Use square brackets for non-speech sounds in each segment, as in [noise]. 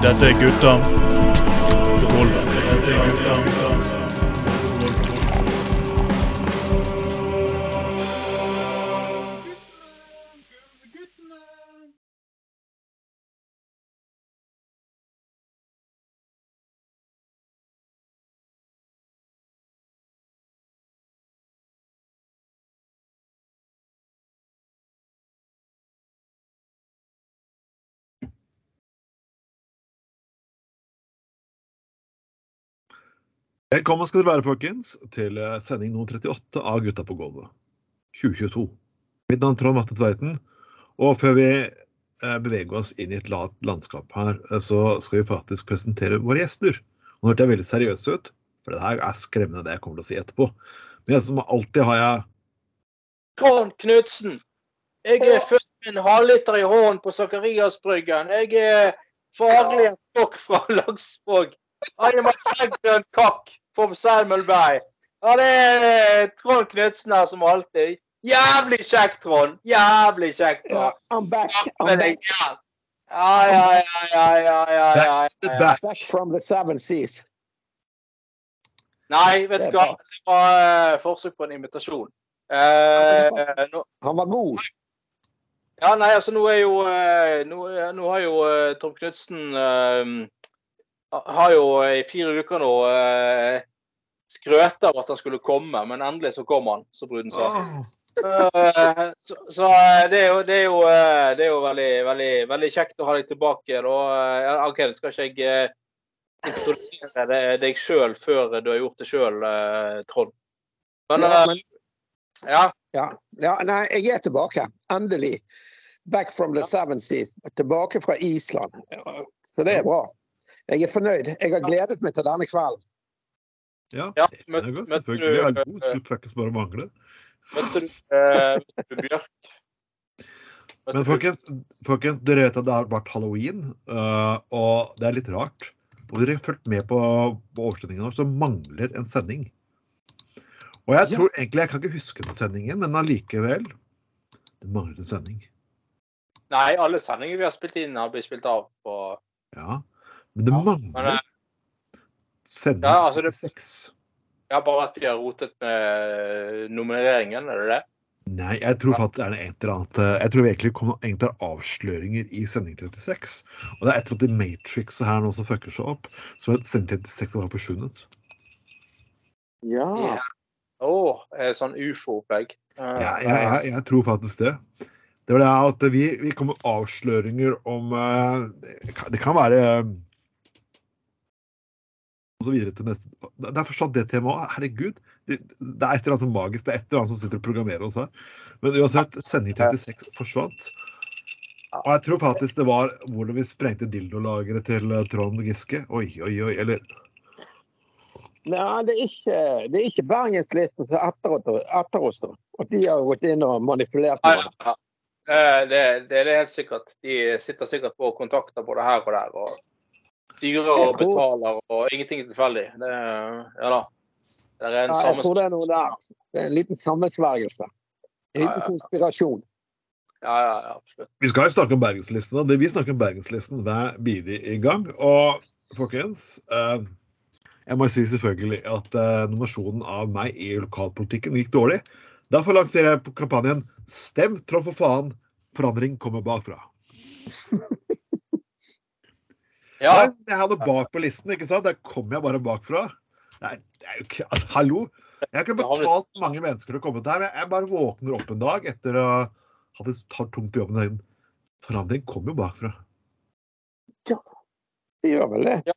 Dette er gutta Velkommen skal dere være, folkens, til eh, sending nummer 38 av Gutta på gulvet 2022. Mitt navn er Trond Matte Tveiten, og før vi eh, beveger oss inn i et lavt landskap her, eh, så skal vi faktisk presentere våre gjester. Nå hørte jeg veldig seriøs ut, for det her er skremmende det jeg kommer til å si etterpå. Men jeg, som alltid har jeg Trond Knutsen. Jeg er født med en halvliter i hånden på Sakariasbryggen. Jeg er faglig stokk fra [laughs] Laksvåg. I am a cock from Salmølberg. Ja, det er Trond Knutsen her som alltid. Jævlig kjekk, Trond. Jævlig kjekk Yeah, I'm back. I'm back, Ja, ja, ja, ja, ja, ja, ja, ja, ja. back. back from the seven seas. Nei, vet du hva. Det var eh, forsøk på en invitasjon. Eh, nå, Han var god. Ja, nei, altså nå er jo eh, Nå, nå har jo eh, Tom Knutsen eh, Har jo i fire uker nå eh, skrøt av at han skulle komme, men endelig så kom han, som bruden sa. Eh, så så eh, det er jo, det er jo, eh, det er jo veldig, veldig, veldig kjekt å ha deg tilbake. Da. Eh, OK, skal ikke jeg introdusere deg- sjøl før du har gjort det sjøl, Trond. Men Ja, ja. ja, nei, jeg er tilbake. Endelig. Back from the seven seas. Tilbake fra Island. Så det er bra. Jeg er fornøyd. Jeg har gledet meg til denne kvelden. Ja, Ja, møtte Selvfølgelig. du- god. skulle faktisk bare mangle. Møtte du, uh, du Bjørk? Men folkens, folkens, dere vet at det har vært halloween, uh, og det er litt rart. Og dere har fulgt med på, på årsendingen vår, så mangler en sending. Og jeg Ja. tror egentlig Jeg kan ikke huske den sendingen, men allikevel Det mangler en sending. Nei, alle sendinger vi har spilt inn, har blitt spilt av på Ja. Men det Ja, mangler men, sending Ja, altså det- 36. Ja, bare at vi har rotet med nummereringen, er det det? Nei, jeg tror faktisk det er et eller annet eh, Jeg tror vi egentlig kommer egentlig har avsløringer i sending 36. Og det er et eller annet i Matrix her nå som fucker seg opp. Så sending 36 har forsvunnet. Ja. Ja. Å, er oh, sånn ufo-opplegg? Uh, Ja, jeg, jeg, jeg tror faktisk det. Det var det at vi, vi kommer med avsløringer om uh, Det kan, det kan være eh, Og så videre til neste Det er fortsatt det temaet. Herregud. Det, det er et eller annet som magisk. Det er et eller annet som sitter og programmerer oss her. Men uansett, sending 36 forsvant. Og jeg tror faktisk det var hvordan vi sprengte dildolageret til eh, Trond Giske. Oi, oi, oi. Eller Nei, det er ikke, det er ikke Bergenslisten som er etter, oss- da. At de har gått inn og manipulert. Det. ja. Eh, Det, det er det helt sikkert. De sitter sikkert på kontakter både her og der. og Styrer og tror- betaler, og ingenting er tilfeldig. Det, ja da. Det er en Ja, jeg tror det er noe der. Det er en liten sammensvergelse. En Ja, liten ja. konspirasjon. Ja, ja, ja, absolutt. Vi skal jo snakke om Bergenslisten. og Vi snakker om Bergenslisten hver bidige i gang. Og folkens, eh, jeg må si selvfølgelig at eh, nominasjonen av meg i lokalpolitikken gikk dårlig. Derfor lanserer jeg kampanjen 'Stem Trond for faen, forandring kommer bakfra'. [laughs] Ja, jeg hadde bak på listen, ikke sant? Der kom jeg bare bakfra. Nei, det er jo ikke altså, [laughs] Hallo! Jeg har ikke betalt mange mennesker for å komme til her. men Jeg bare våkner opp en dag etter å ha hatt det tar tungt på jobben. Forandring kommer jo bakfra. Ja, Det gjør vel det. Ja,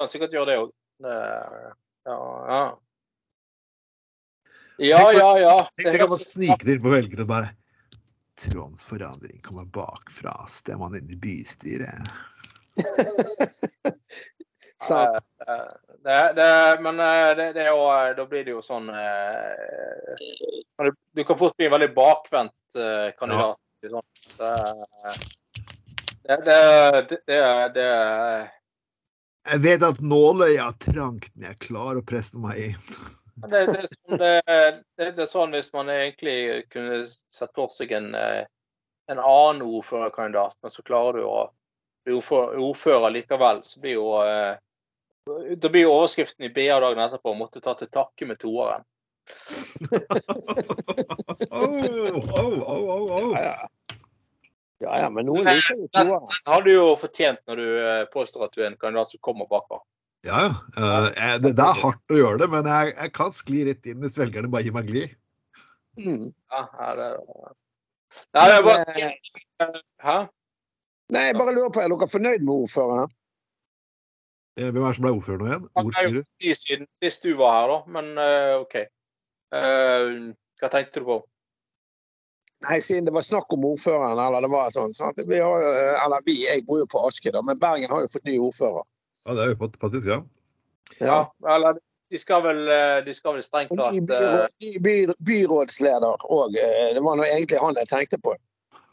kan sikkert gjøre det òg. Ja, ja. Ja, ja, ja. Tenk deg å snike til inn på velgerne og bare Trådens forandring kommer bakfra. Stemmer han inn i bystyret? [laughs] Sant. Eh, Det, det, men eh, det, det er jo, eh, da blir det jo sånn eh, Du, du kan fort bli en veldig bakvendt eh, kandidat. Sånn. Det, det, det, det, det Jeg vet at nåløyet er trangt, men jeg klarer å presse meg inn. Det, det, er sånn, det, det, det er sånn hvis man egentlig kunne sett for seg en, eh, en annen ordførerkandidat, men så klarer du å blir ordfører, likevel, så blir jo eh, Da blir jo overskriften i BA dagen etterpå 'måtte ta til takke med toeren'. oh, oh, oh. Ja, ja. Ja, ja, men noen liker jo toeren. Den har du jo fortjent når du eh, påstår at du er en kandidat som kommer bakfra. Ja, ja. Uh, jeg- det, det er hardt å gjøre det, men jeg, jeg kan skli rett inn hvis velgerne bare gir meg glid. Mm. Ja, er det, ja, det er bare Hæ? Nei, jeg bare lurer på, er dere fornøyd med ordføreren? Eh, Hvem er det som ble ordfører nå igjen? Han er jo ny siden sist du var her, da. Men uh, OK. Uh, hva tenkte du på? Nei, siden det var snakk om ordføreren, eller det var sånn. sant? Vi har, eller vi, jeg bor jo på Aske, da, men Bergen har jo fått ny ordfører. Ja, det er jo fakt- faktisk, ja. Ja, eller de skal vel, de skal vel strengt ny, tatt ny by, byrådsleder òg. Det var nå egentlig han jeg tenkte på.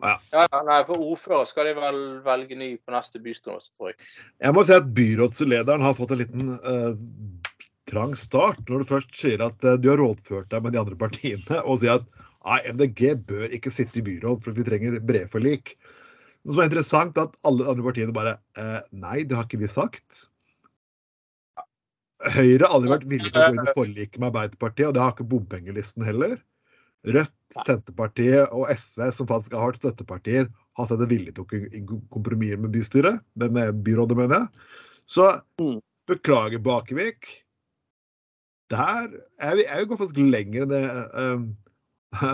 Ja, ja, Nei, for ordfører skal de vel velge ny på neste bystyre, tror jeg. Jeg må si at byrådslederen har fått en liten eh, trang start. Når du først sier at eh, du har rådført deg med de andre partiene, og sier at nei, MDG bør ikke sitte i byråd for vi trenger brede forlik. Noe som er interessant, er at alle andre partiene bare eh, Nei, det har ikke vi sagt. Høyre har aldri vært villig til å gå inn i forliket med Arbeiderpartiet, og det har ikke bompengelisten heller. Rødt, Senterpartiet og SV, som faktisk har vært støttepartier, har sett det villig til å kompromisse med bystyret, med, byrådet, mener jeg. Så Mm. beklager, Bakevik. Der er vi, er går faktisk lenger enn det um,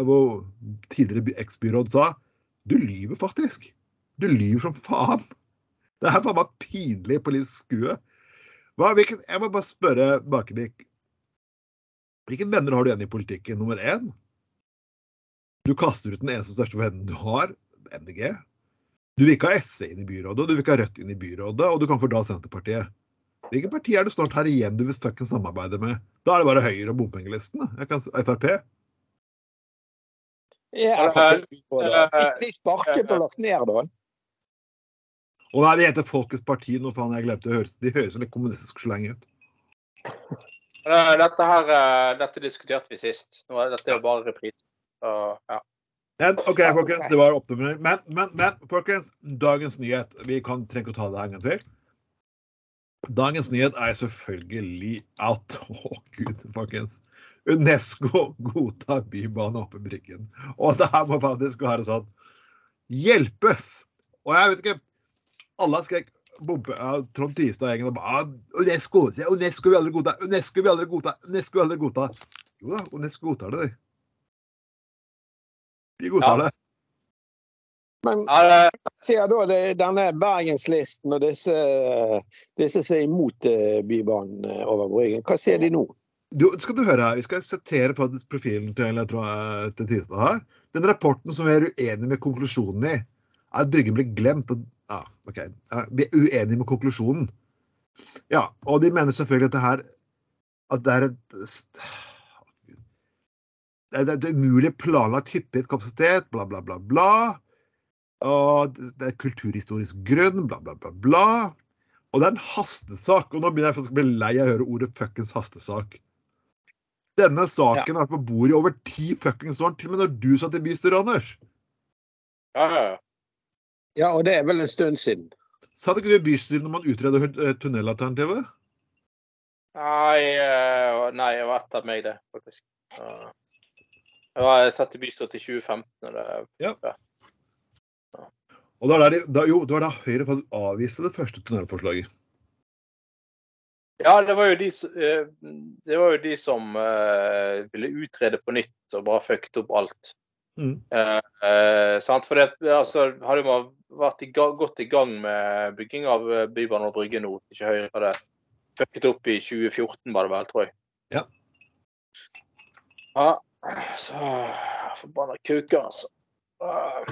hvor tidligere eksbyråd sa. Du lyver faktisk. Du lyver som faen. Det er faen meg pinlig politisk skue. Hva, hvilken, jeg må bare spørre Bakevik. Hvilke venner har du igjen i politikken? Nummer én? Du kaster ut den eneste største vennen du har, MDG. Du vil ikke ha SV inn i byrådet, du vil ikke ha Rødt inn i byrådet, og du kan fordra Senterpartiet. Hvilket parti er det snart her igjen du vil fucking samarbeide med? Da er det bare Høyre og bompengelisten. da. Kan, Frp. Ja. Fikk de sparket og lagt ned, da? Og nei, de heter Folkets parti nå, faen. Jeg glemte å høre. De høres litt kommunistisk slang ut. Eh, Dette her, eh, dette diskuterte vi sist. Nå er dette er jo bare reprise. Så, ja. Men OK, folkens. Det var oppsummering. Men, men, men, folkens. Dagens nyhet. Vi kan trenger ikke å ta det en gang til. Dagens nyhet er selvfølgelig at [laughs] Å, gud, folkens. Unesco godtar bybane oppe i Bryggen. Og det her må faktisk være sånn Hjelpes! Og jeg vet ikke Alle skrek bombe, ja, Trond Tystad og gjengen og bare «Ah, Unesco! Unesco vil aldri godta! Unesco vil aldri godta! Unesco vil aldri godta! Jo da, Unesco godtar det, de. De godtar Ja. det. Men sier da det, denne Bergenslisten og disse, disse som er imot eh, Bybanen eh, over Bryggen, hva sier de nå? Du, skal du høre her, Vi skal sitere faktisk profilen til, jeg tror, jeg, til Tystad her. Den rapporten som vi er uenig med konklusjonen i, er at Bryggen blir glemt. Og, ja, ok. Vi er uenige med konklusjonen. Ja, og de mener selvfølgelig at det her at det er et det er det er umulig planlagt hyppighetskapasitet, bla, bla, bla, bla. Og det er kulturhistorisk grunn, bla, bla, bla, bla. Og det er en hastesak. Og nå begynner jeg å bli lei av å høre ordet fuckings hastesak. Denne saken har vært på bordet i over ti fuckings år, til og med når du satt i bystyret, Anders. ja, ja, ja. Ja, og det er vel en stund siden. Satt ikke du i bystyret når man utredet eh, tunnelalternativet? Nei, eh, nei, det var etter meg, det, faktisk. Så, Jeg satt i bystyret til 2015. Og det, Og da, var, det, da, jo, det var da Høyre faktisk avviste det første tunnelforslaget. ja, det var jo de, eh, det var jo de som uh, ville utrede på nytt og bare fucket opp alt. Mm. Uh, uh, sant? For det, altså, hadde man vært i godt i gang med bygging av eh, Bybanen og Brygge nå, ikke Høyre hadde fucket opp i 2014, var det vel, tror jeg. Ja. Ja, så Forbanna kuker, altså. Ah.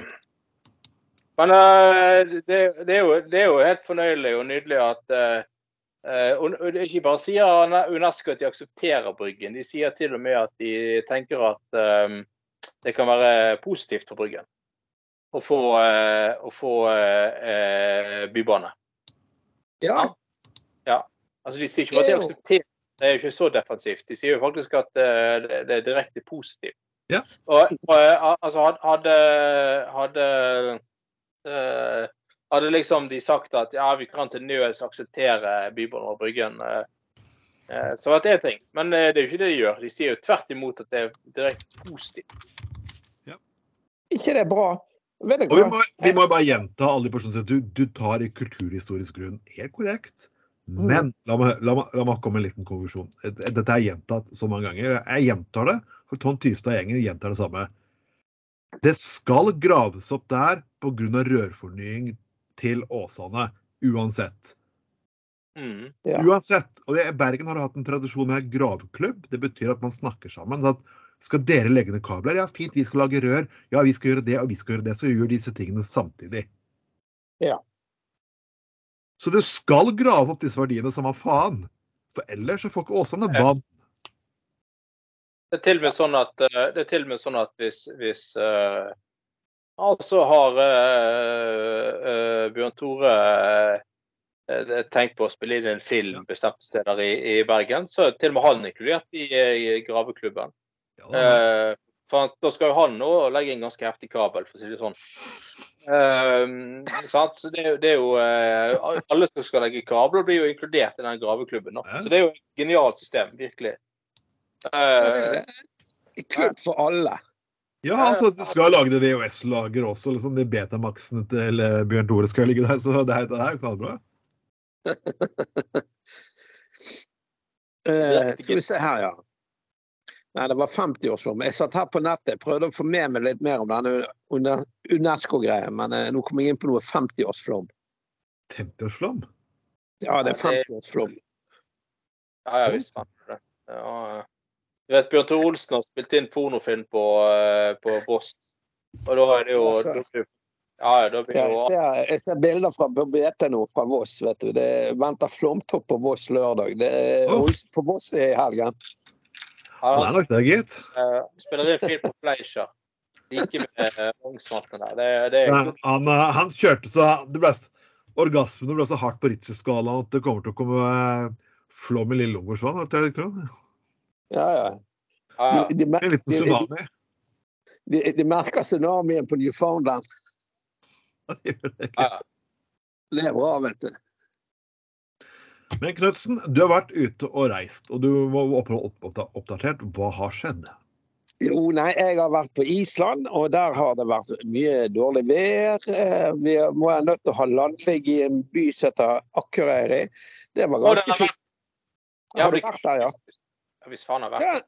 Men eh, det, det, er jo, det er jo helt fornøyelig og nydelig at eh, eh, og Ikke bare sier UNESCO at de aksepterer Bryggen, de sier til og med at de tenker at det kan være positivt for Bryggen å få, å få bybane. Ja, Altså, De sier ikke bare at de er aksepterer, det er jo ikke så defensivt. De sier jo faktisk at eh, det, det er direkte positivt. Ja. Og, og eh, altså, hadde, hadde eh, hadde liksom de sagt at ja, vi kan til nøds akseptere Bybanen og Bryggen, så var det én ting. Men det er jo ikke det de gjør. De sier jo tvert imot at det er direkte positivt. Ikke det er bra? Vet du Og vi må, vi må bare gjenta alle de personene som sier du, du tar i kulturhistorisk grunn. Helt korrekt. Men la meg, la, meg, la meg komme med en liten konklusjon. Dette er gjentatt så mange ganger. Jeg gjentar det, for Tom Tystad-gjengen gjentar det samme. Det skal graves opp der pga. rørfornying til Åsane. Uansett. Mm. Ja. Uansett. Og det, Bergen har hatt en tradisjon med gravklubb. Det betyr at man snakker sammen. Så at skal dere legge ned kabler? Ja, fint, vi skal lage rør. Ja, vi skal gjøre det, og vi skal gjøre det. Så gjør disse tingene samtidig. Ja. Så du skal grave opp disse verdiene, samme faen. For ellers så får ikke Åsane bann. vann. Det er til og med sånn at, eh, det er til og med sånn at hvis, hvis uh, Altså har uh, uh, Bjørn Tore tenkt på å spille inn en film bestemte steder i, i Bergen, så er til og med han inkludert i, i graveklubben. Ja, da. Eh, for da skal jo han nå legge inn ganske heftig kabel, for å si det sånn. Eh, sant? Så det, er det er jo eh, Alle som skal legge kabler, blir jo inkludert i den graveklubben. nå. Ja. Så det er jo et genialt system, virkelig. Eh, er. Klubb for alle. ja, altså, du skal lage det VHS-lager også. Liksom, de betamaxene til eh, Bjørn Tore skal ligge der. Så det er, det er jo knallbra. [laughs] uh, skal vi se her, ja. Nei, det var 50-årsflom. Jeg satt her på nettet, prøvde å få med meg litt mer om denne UNESCO-greien, men eh, nå kom jeg inn på noe 50-årsflom. 50-årsflom? Ja, det er 50-årsflom. Ja, jeg visste det. Ja, du vet, Bjørn Tore Olsen har spilt inn pornofilm på, eh, på Voss. Og da er det jo Altså. Ja, ja, da blir Ja, det jeg, jo ser, jeg ser bilder fra på BT nå fra Voss. vet du. Det venter flomtopp på Voss lørdag. Det er Oh. Olsen på Voss i helgen. Ja, det er nok det, gitt. eh, Spiller en fyr på Fleischer. Like med uh, Vognsmatten der. Det, det er Han, eh, han kjørte så det ble, Orgasmene ble så hardt på Richter-skalaen at det kommer til å komme eh, flom i Lillelångsvann. Er det ikke det? Ja, ja. ja, De, de, En liten tsunami. de, de merker tsunamien på Newfoundland. [laughs] Det gjør det. ja. Det er bra, vet du. Men Knutsen, du har vært ute og reist, og du var opp, opp, opp, oppdatert. Hva har skjedd? Jo, nei, jeg har vært på Island, og der har det vært mye dårlig vær. Eh, Vi må være nødt til å ha landligg i en by som heter Akureyri. Det var ganske fint. har vært- Har du vært der, ja? Hvis faen har vært Ja,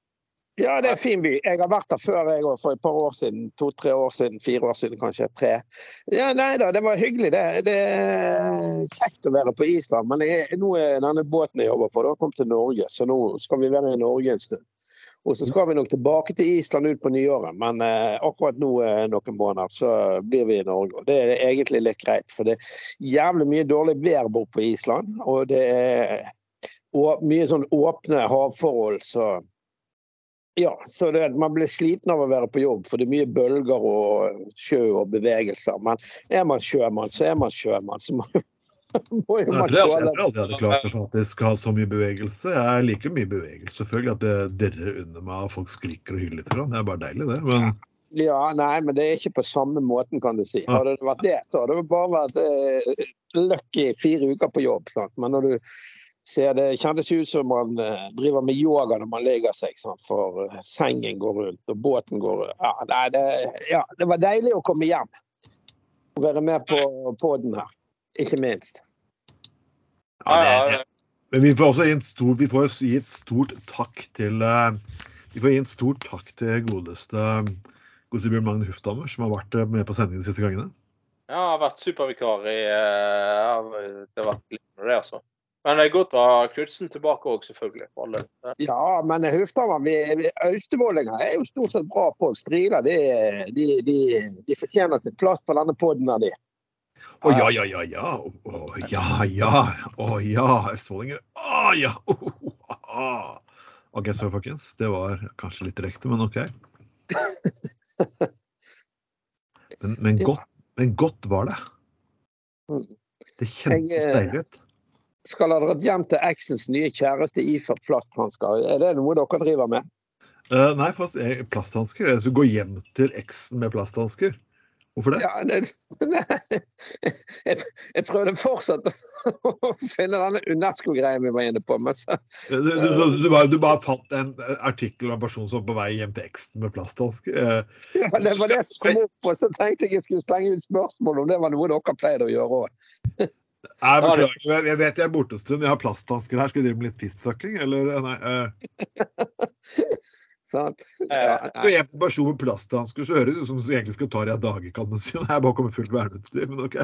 ja, det er en fin by. Jeg har vært der før, jeg for et par år siden. To-tre år siden, fire år siden kanskje. Tre. Ja, nei da, det var hyggelig, det. Det er kjekt å være på Island. Men jeg, nå er denne båten jeg jobber for, da kommet til Norge, så nå skal vi være i Norge en stund. Og så skal vi nok tilbake til Island ut på nyåret, men eh, akkurat nå noen måneder så blir vi i Norge. Og det er egentlig litt greit, for det er jævlig mye dårlig vær bort på Island. Og det er og mye sånn åpne havforhold, så ja, så det, man blir sliten av å være på jobb, for det er mye bølger og sjø og bevegelser. Men er man sjømann, så er man sjømann. Så må, [laughs] må jo man tror jeg, tror aldri jeg hadde klart jeg faktisk ha så mye bevegelse. Jeg liker mye bevegelse. Selvfølgelig at det dirrer under meg og folk skriker og hyler litt. Det er bare deilig, det. Men Ja, nei, men det er ikke på samme måten, kan du si. Hadde det vært det, så hadde det bare vært eh, lucky fire uker på jobb. Sant? Men når du ser det kjentes ut som man eh, driver med yoga når man legger seg, sant? for eh, sengen går rundt og båten går ja, nei, det, ja, det var deilig å komme hjem. Å være med på podden her, ikke minst. Ja, det, det. Men vi får også gi, en stor, vi får gi et stort takk til eh, Vi får gi en stor takk til godeste, godeste Bjørn Magne Hufthammer, som har vært med på sendingen de siste gangene. Ja, jeg har vært supervikar i Det har vært litt med det, altså. Men det er godt å ha Knutsen tilbake òg, selvfølgelig. på alle. Ja, men Hufdammer, vi, vi austevollinger er jo stort sett bra folk. Striler de, de, de, de fortjener sin plass på denne poden av de. Å ja, ja, ja, ja. Å ja, ja. Å ja, østfoldinger. Å ja. Oh. OK, så folkens. Det var kanskje litt direkte, men OK. Men, men, godt, men godt var det. Mm. Det kjentes eh, deilig ut. Skal ha dratt hjem til eksens nye kjæreste iført plasthansker. Er det noe dere driver med? Uh, nei, faktisk, plasthansker. Skulle gå hjem til eksen med plasthansker. Hvorfor det? Ja, det, jeg, [laughs] jeg prøvde fortsatt å [laughs] finne denne Unesco-greia vi var inne på, men så Du, du, du, du, bare, du bare fant en artikkel av en person som var på vei hjem til eksen med plasthansker. Eh, ja, Det var det som kom opp, og så tenkte jeg jeg skulle slenge ut spørsmål om det var noe dere pleide å gjøre òg. [laughs] Jeg beklager, jeg jeg vet jeg er borte en stund. Jeg har plasthansker her. Skal vi drive med litt fistfucking, eller? Nei. Eh. [laughs] Sant? Eh, Ja, Og en person med plasthansker så høres det ut som du egentlig skal ta deg i dage, kan man si. Nei, Jeg bare kommer fullt verneutstyr, men OK.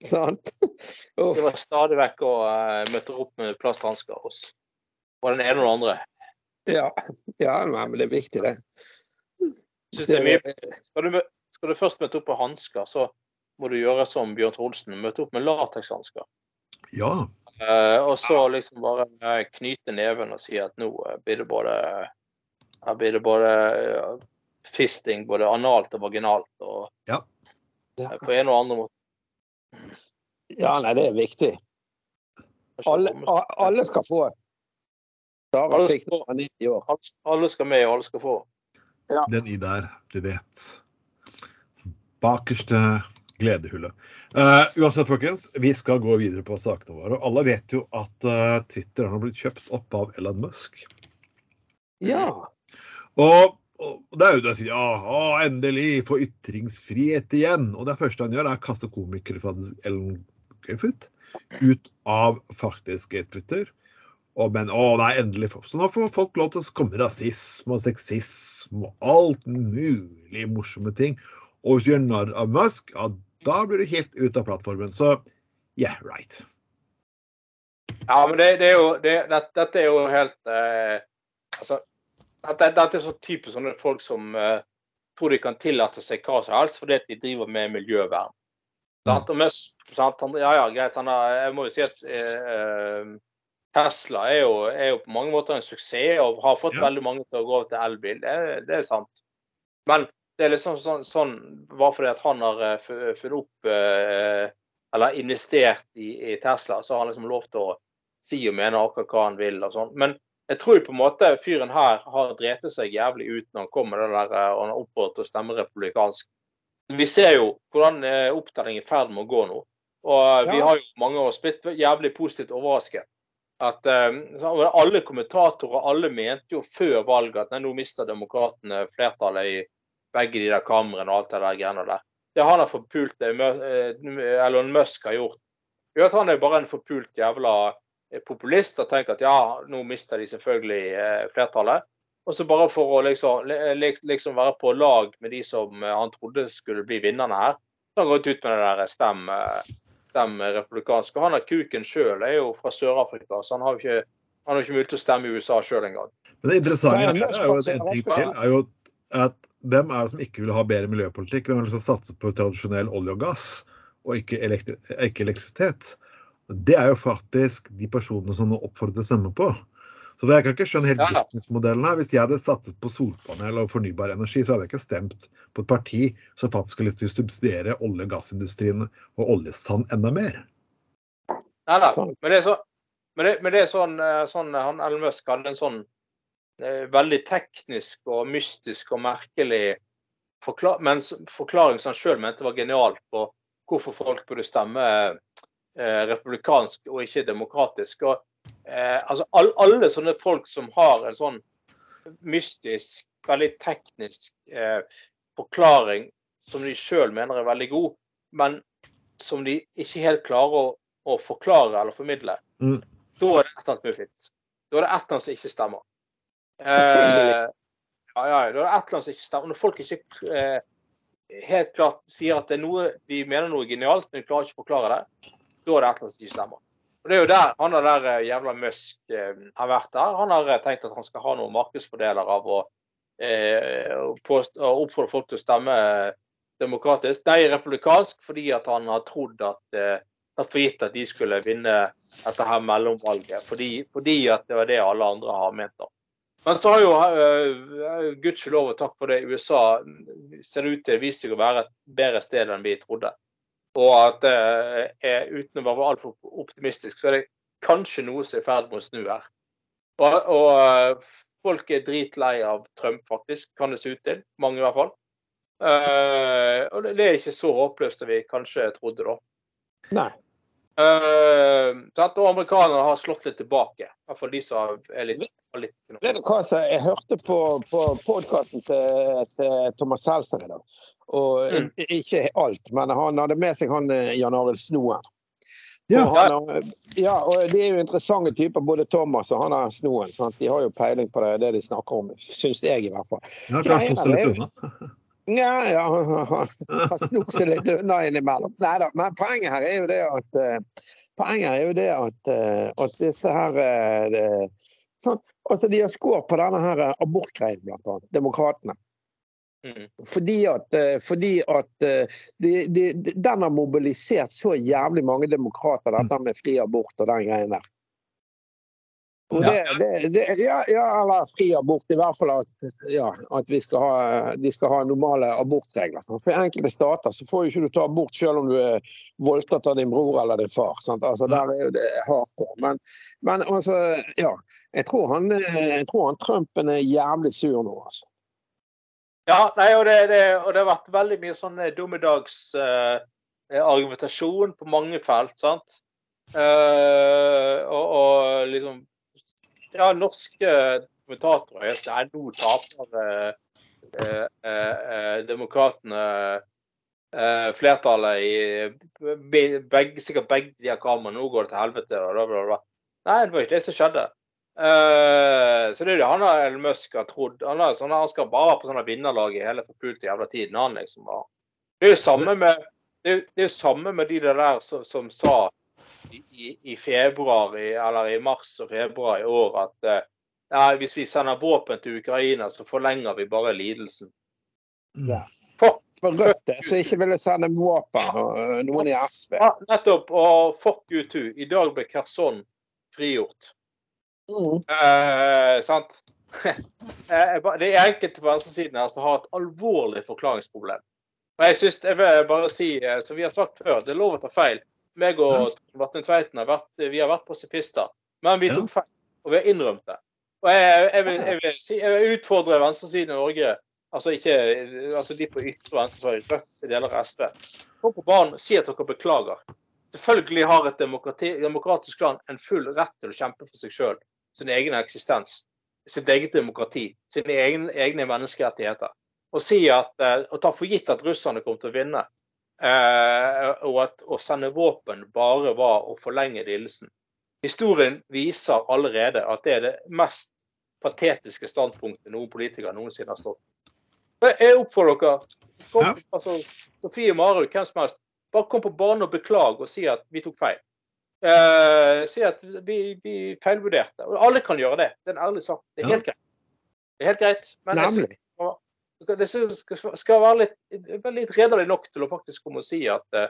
[laughs] sant? Det var stadig vekk å uh, møte opp med plasthansker hos både den ene og den andre. Ja, ja men det er viktig, det. Synes det er mye Skal du, skal du først møte opp med hansker, så må du gjøre som Bjørn Trolsen, møte opp med latekshansker. Ja. Eh, og så liksom bare eh, knyte neven og si at nå eh, blir det både Her blir det både eh, fisting, både analt og vaginalt, og Ja. ja. på en og andre måte. Ja, nei, det er viktig. Alle, alle skal få. Alle skal få. det 90 år. Alle- skal med, og alle skal få. Den i der, du vet. Bakerste gledehullet. Uh, uansett, folkens, vi skal gå videre på sakene våre. og Alle vet jo at uh, Twitter har blitt kjøpt opp av Elon Musk. Ja. Og, og det er jo det å si ja, endelig få ytringsfrihet igjen. Og det første han gjør, er å kaste komikere fra Ellen Griffith ut av faktisk Twitter. Og, men å nei, endelig. Så nå får folk lov til å komme rasisme og sexisme og alt mulig morsomme ting. Og hvis du gjør narr av Musk, ja, da blir du helt ute av plattformen. Så yeah, right. Ja, men det, det er jo det, det, Dette er jo helt eh, Altså, dette, dette er så typisk sånne folk som eh, tror de kan tillate seg hva som helst fordi de driver med miljøvern. Sant? Og mest, sant? Han, ja, ja, greit. Han har, jeg må jo si at eh, Tesla er jo, er jo på mange måter en suksess og har fått Ja. veldig mange til å gå over til elbil. Det, det er sant. Men det er liksom sånn, sånn bare fordi at han har eh, funnet opp eh, eller investert i, i Tesla, så har han liksom lov til å si og mene akkurat hva han vil og sånn. Men jeg tror på en måte fyren her har drept seg jævlig ut når han kom med det der eh, og han har oppfordret til å stemme republikansk. Vi ser jo hvordan opptellingen er i ferd med å gå nå. Og ja. vi har jo mange av oss blitt jævlig positivt overrasket. At det Alle kommentatorer alle mente jo før valget at nei, nå mister demokratene flertallet i begge de der kameraene og alt det der greiene der. Det han har forpult det eh, Elon Musk har gjort, gjør at han er bare en forpult jævla eh, populist og tenkt at ja, nå mister de selvfølgelig eh, flertallet. Og så bare for å liksom, li- li- liksom være på lag med de som eh, han trodde skulle bli vinnerne her, så har han gått ut med det der stem, eh, stem republikansk. Og han er kuken sjøl, er jo fra Sør-Afrika, så han har jo ikke, han har ikke mulighet til å stemme i USA sjøl engang. Men det interessante her er jo er- er jo at hvem er det som ikke vil ha bedre miljøpolitikk? Hvem er det vil satser på tradisjonell olje og gass, og ikke, elektri ikke elektrisitet? Det er jo faktisk de personene som nå oppfordrer til å stemme på. Så jeg kan ikke skjønne helt businessmodellen her. Hvis jeg hadde satset på solpanel og fornybar energi, så hadde jeg ikke stemt på et parti som faktisk har lyst til å subsidiere olje- og gassindustrien og oljesand enda mer. Nei, da, Men det er, så, men det, men det er sånn, eh, sånn han Elon Musk hadde en sånn eh, veldig teknisk og mystisk og merkelig forklar men, forklaring som han sjøl mente var genial på hvorfor folk burde stemme eh, republikansk og ikke demokratisk. Og, eh, altså, all, alle sånne folk som har en sånn mystisk, veldig teknisk eh, forklaring som de sjøl mener er veldig god, men som de ikke helt klarer å, å forklare eller formidle, Mm. da er det et eller annet muffins. Da er det et eller annet som ikke stemmer. Eh, ja, ja, da er det et eller annet som ikke stemmer. Når folk ikke eh, helt klart sier at det er noe, de mener noe genialt, men de klarer ikke å forklare det, da er det et eller annet som ikke stemmer. Og det er jo der han er der eh, jævla Musk eh, har vært der. Han har eh, tenkt at han skal ha noen markedsfordeler av å eh, å å oppfordre folk til å stemme demokratisk. Nei, republikansk, fordi at han har trodd at eh, tatt for gitt at de skulle vinne dette her mellomvalget. Fordi, fordi at det var det alle andre har ment. da. Men så har jo uh, gudskjelov og takk for det, USA ser ut til viser seg å være et bedre sted enn vi trodde. Og at eh, er, uten å være altfor optimistisk, så er det kanskje noe som er i ferd med å snu her. Og, og eh, folk er dritlei av Trump, faktisk. Kan det se ut til. Mange, i hvert fall. Uh, og det, det er ikke så håpløst som vi kanskje trodde, da. Nei. Eh, at og amerikanerne har slått litt tilbake. I hvert fall de som er litt, har litt Vet du hva, så jeg hørte på, på podkasten til, til Thomas Seltzer i dag. Og Mm. ikke alt, men han hadde med seg han eh, Jan Arild Snoen. Ja. Og han, har- ja, og de er jo interessante typer, både Thomas og han er Snoen. Sant? De har jo peiling på det, det de snakker om, syns jeg i hvert fall. Klart Ja, er litt unna. [laughs] Ja, ja, han- snor seg litt unna innimellom. Nei da, men poenget her er jo det at eh, er jo det at, eh, at disse her eh, det, sånn, altså De har skåret på denne her abortgreien, blant annet. Demokratene. Mm. Fordi at, fordi at de, de, de, den har mobilisert så jævlig mange demokrater, dette med fri abort og den greien der. Det, det, det, ja, ja, eller fri abort. I hvert fall at, ja, at vi skal ha, de skal ha normale abortregler. sant. For I enkelte stater så får jo ikke du ta abort selv om du er voldtatt av din bror eller din far. Sant? Altså, der er jo det hardcore. Men, men altså, ja. Jeg tror han, eh, jeg tror han Trumpen er jævlig sur nå, altså. Ja, nei, og det, det, og det har vært veldig mye sånn eh, dommedags eh, argumentasjon på mange felt, sant. Uh, og, og liksom Ja, norske kommentatorer er nå taper eh, eh, eh, demokratene eh, flertallet i begge, sikkert begge de har kameraene. Nå går det til helvete. og bla, bla, bla. Nei, det var ikke det som skjedde. Uh, så det er det han har Musk har trodd. Han, har, sånne, han skal bare på sånne vinnerlag i hele forpulte jævla tiden. Han liksom var. Det er jo samme med det er, det samme med de der som, som sa i, februar eller i mars og februar i år at eh, ja, hvis vi sender våpen til Ukraina, så forlenger vi bare lidelsen. Ja. Fuck Rødt som ikke ville sende våpen, og øh, noen i SV. Ja, nettopp. Og fuck you too. I dag ble Kherson frigjort. Mm. Eh, sant? [laughs] Eh, det er enkelte på venstresiden her som har et alvorlig forklaringsproblem. Og jeg synes, jeg vil bare si, eh, som vi har sagt før, det er lov å ta feil. Meg og Martin Tveiten har vært, vi har vært pasifister. Men vi tok feil, og vi har innrømt det. Og jeg, jeg, vil, jeg, vil, si, jeg vil utfordre venstresiden i Norge, altså ikke altså de på ytre venstre, Rødt, deler av SV. Kom på banen og si at dere beklager. Selvfølgelig har et demokratisk land en full rett til å kjempe for seg sjøl, sin egen eksistens, sitt eget demokrati, sine egne, egne menneskerettigheter. Og si at, eh, og ta for gitt at russerne kommer til å vinne, og at å sende våpen bare var å forlenge lidelsen. Historien viser allerede at det er det mest patetiske standpunktet noen politikere noensinne har stått. Jeg jeg oppfordrer dere. Kom, Ja. altså, Sofie Marhaug, hvem som helst. Bare kom på banen og beklag og si at vi tok feil. Eh, si at vi, vi feilvurderte. Og alle kan gjøre det. Det er en ærlig sak. Det er Ja. helt greit. Det er helt greit. Men jeg synes Nemlig. Det skal- være litt, litt redelig nok til å faktisk komme og si at eh,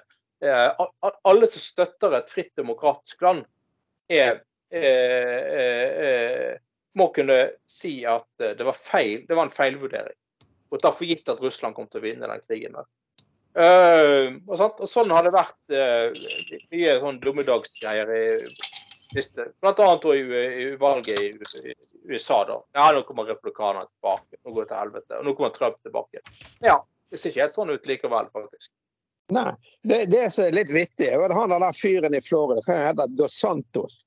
a- alle som støtter et fritt demokratisk land, er, eh, eh, eh, må kunne si at eh, det var feil, det var en feilvurdering. Og ta for gitt at Russland kom til å vinne den krigen. der. Uh, og, og sånn har det vært uh, mye sånn dummedagsgreier i siste Blant annet i, i valget i, i USA, da. Ja, nå kommer republikanerne tilbake. Nå går det til helvete. Og nå kommer Trump tilbake. Ja. Det ser ikke helt sånn ut likevel, faktisk. Nei. Det, det som er litt vittig, er at han der fyren i Florida, hva heter han? Dos Santos.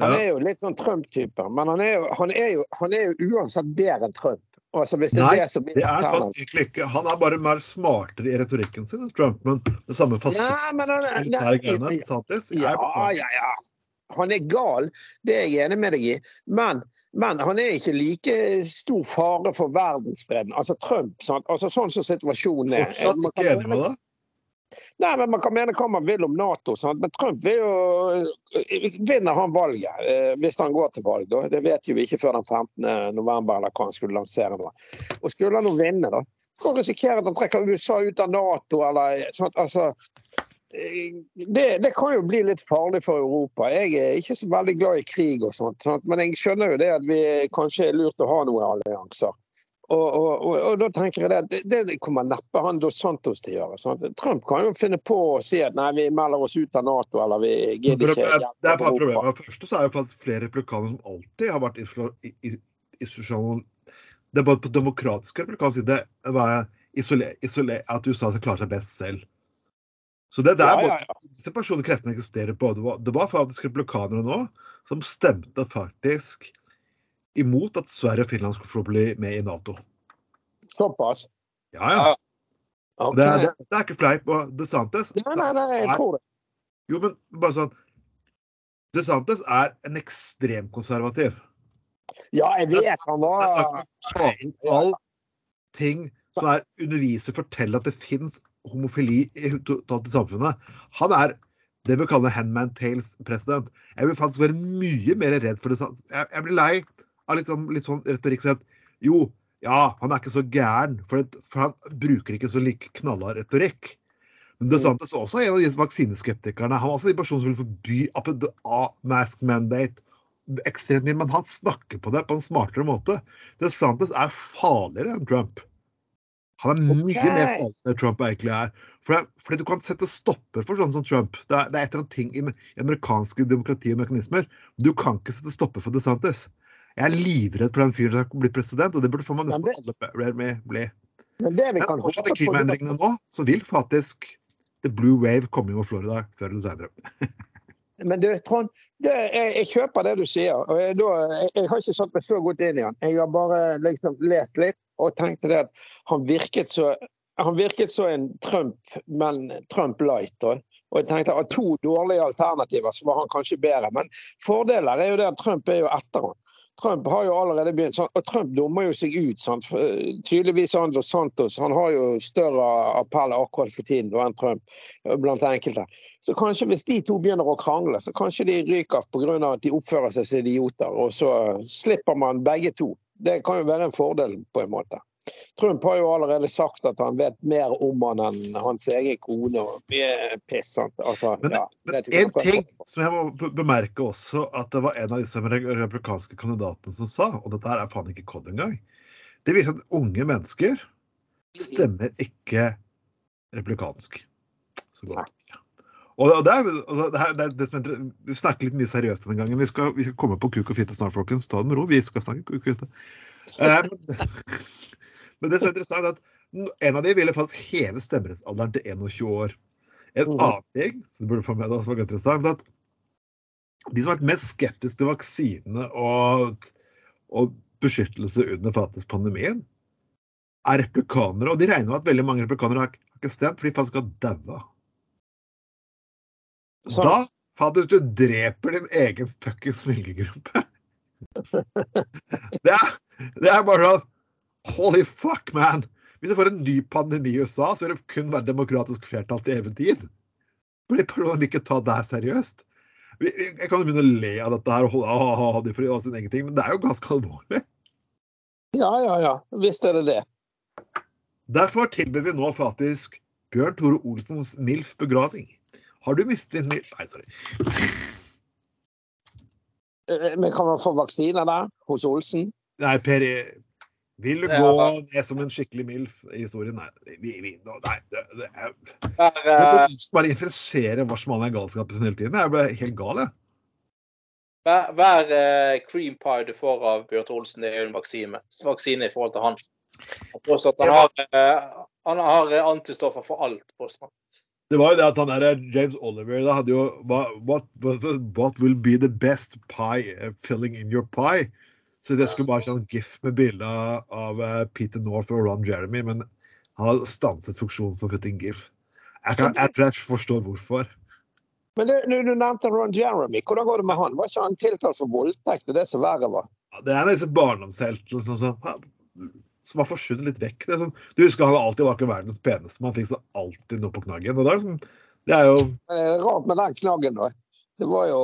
Han Ja. er jo litt sånn Trump-type, men han er, jo, han, er jo, han er jo uansett bedre enn Trump. Altså hvis det er det som blir Det er faktisk ikke. Han er bare mer smartere i retorikken sin enn Trump, men det samme Nei, nei, er Ja, ja, ja. Han er gal, det er jeg enig med deg i. Men, men han er ikke like stor fare for verdensfreden. Altså Trump, sant? Altså, sånn som situasjonen er. Fortsatt ikke enig med deg? Nei, men Man kan mene hva man vil om Nato, sant? men Trump vil jo vinner han valget. eh, Hvis han går til valg, da. Det vet jo vi ikke før den 15. november eller hva han skulle lansere nå. Og skulle han nå vinne, da, kan han risikere at han trekker USA ut av Nato eller sånt. Altså, eh, det, det kan jo bli litt farlig for Europa. Jeg er ikke så veldig glad i krig og sånt, sånt men jeg skjønner jo det at vi kanskje er lurt å ha noen allianser. Og, og, og, og da tenker jeg det, at det, det kommer neppe han Dos Santos til å gjøre. Sant? Trump kan jo finne på å si at nei, vi melder oss ut av Nato, eller vi gidder ikke Det er bare problemet. For det første så er jo faktisk flere republikanere som alltid har vært isla- i- i- institusjonal Det er bare på demokratisk republikansk side isolé, isolé, at USA skal klare seg best selv. Så det, det er Ja, ja, både, disse personlige kreftene eksisterer på. Det var, det var faktisk republikanere nå som stemte faktisk imot at Sverige og Finland skulle få bli med i Nato. Såpass. Ja, ja. Okay. Det, det, det er ikke fleip. Og DeSantis Nei, nei, nei, jeg tror det. Jo, men bare sånn DeSantis er en ekstremkonservativ. Ja, jeg vet han Det var snakk om å all ting som er underviser, forteller at det fins homofili i totalt i samfunnet. Han er det vi kaller Handman Tales-president. Jeg vil faktisk være mye mer redd for det. Jeg, jeg blir lei av litt sånn, litt sånn retorikk som jo, ja, han er ikke så gæren, for, det, for han bruker ikke så like knallhard retorikk. Men DeSantis er også en av de vaksineskeptikerne. Han var også de personene som ville forby mask mandate ekstremt mye, men han snakker på det på en smartere måte. DeSantis er farligere enn Trump. Han er mye okay. mer farlig enn Trump egentlig er. Fordi, fordi du kan sette stopper for sånn som Trump. Det er, det er et eller annet ting i, amerikanske demokrati og mekanismer. Du kan ikke sette stopper for DeSantis. Jeg er livredd for den fyren som bli president, og det burde få meg nesten alle med bli. Men det vi Men håpe klimaendringene nå, så vil faktisk The Blue Wave komme over Florida før eller senere. [laughs] Men du, Trond, det, jeg, jeg kjøper det du sier. og jeg, da, jeg, jeg har ikke satt meg så godt inn i den. Jeg har bare liksom lest litt og tenkte det at han virket så han virket så en Trump, men Trump light. Og jeg tenkte at To dårlige alternativer, så var han kanskje bedre. Men fordeler er jo det at Trump er jo etter han. Trump har jo allerede begynt, og Trump dummer jo seg ut. Sant? Eh, Tydeligvis Andro Santos han har jo større appell akkurat for tiden enn Trump blant enkelte. Så kanskje hvis de to begynner å krangle, så kanskje de ryker pga. at de oppfører seg som idioter. Og så slipper man begge to. Det kan jo være en fordel på en måte. Trump har jo allerede sagt at han vet mer om han enn hans egen kone. og piss, sant? Altså, Men, ja, men en ting som jeg må bemerke også, at det var en av disse republikanske kandidatene som sa, og dette her er faen ikke kodd engang, det viser at unge mennesker stemmer ikke republikansk. Så godt. Og det er, altså, det, er, det, er det som er, Vi snakker litt mye seriøst denne gangen. Vi skal, vi skal komme på kuk og fitte snart, folkens. Ta det med ro. Vi skal snakke kuk og fitte. Eh, men, [laughs] [laughs] men det som er interessant, er at en av de ville faktisk heve stemmerettsalderen til 21 år. En Mhm. annen ting som du burde få med deg, som var interessant, er at de som har vært mest skeptiske til vaksinene og, og beskyttelse under faktisk pandemien, er replikanere. Og de regner med at veldig mange replikanere har har ikke stemt, for de faktisk har daua. Sant. Da fader du dreper din egen fuckings velgergruppe. [laughs] Det er, det er bare sånn Holy fuck, man! Hvis jeg får en ny pandemi i USA, så vil det kun være demokratisk flertall til evig tid. Fordi personene vil ikke ta det her seriøst. Jeg kan jo begynne å le av dette her og holde det for sin egen ting, men det er jo ganske alvorlig. Ja, ja, ja. Visst er det det. Derfor tilbyr vi nå faktisk Bjørn Tore Olsens MILF begraving. Har du mistet din MILF? Nei, sorry. Eh, Men kan man få vaksine der hos Olsen? Nei, Per, vil du Ja. gå ned som en skikkelig MILF i historien? Nei, vi, vi, nei det, det er eh, folk bare interessere hva som er galskapen sin hele tiden. Jeg ble helt gal, jeg. hver hver uh, cream pie du får av Bjørt Olsen, det er jo en vaksine, vaksine i forhold til han. Han påstår at han har, uh, han har eh, antistoffer for alt. påstår han. Det var jo det at han der James Oliver da hadde jo what, what, what will be the best pie eh, filling in your pie? Så det skulle bare sånn gif med bilde av, eh, Peter North og Ron Jeremy, men han har stanset funksjonen for å putte inn gif. Jeg, kan, jeg tror jeg forstår hvorfor. Men du, du, nevnte Ron Jeremy. Hvordan går det med han? Var ikke han tiltalt for voldtekt? Det er det som verre var. Det er en av disse barndomsheltene som, har forsvunnet litt vekk. Det er som, du husker han alltid var ikke verdens peneste, men han fikk så alltid noe på knaggen. Og det, er liksom, det er jo det er rart med den knaggen, da. Det var jo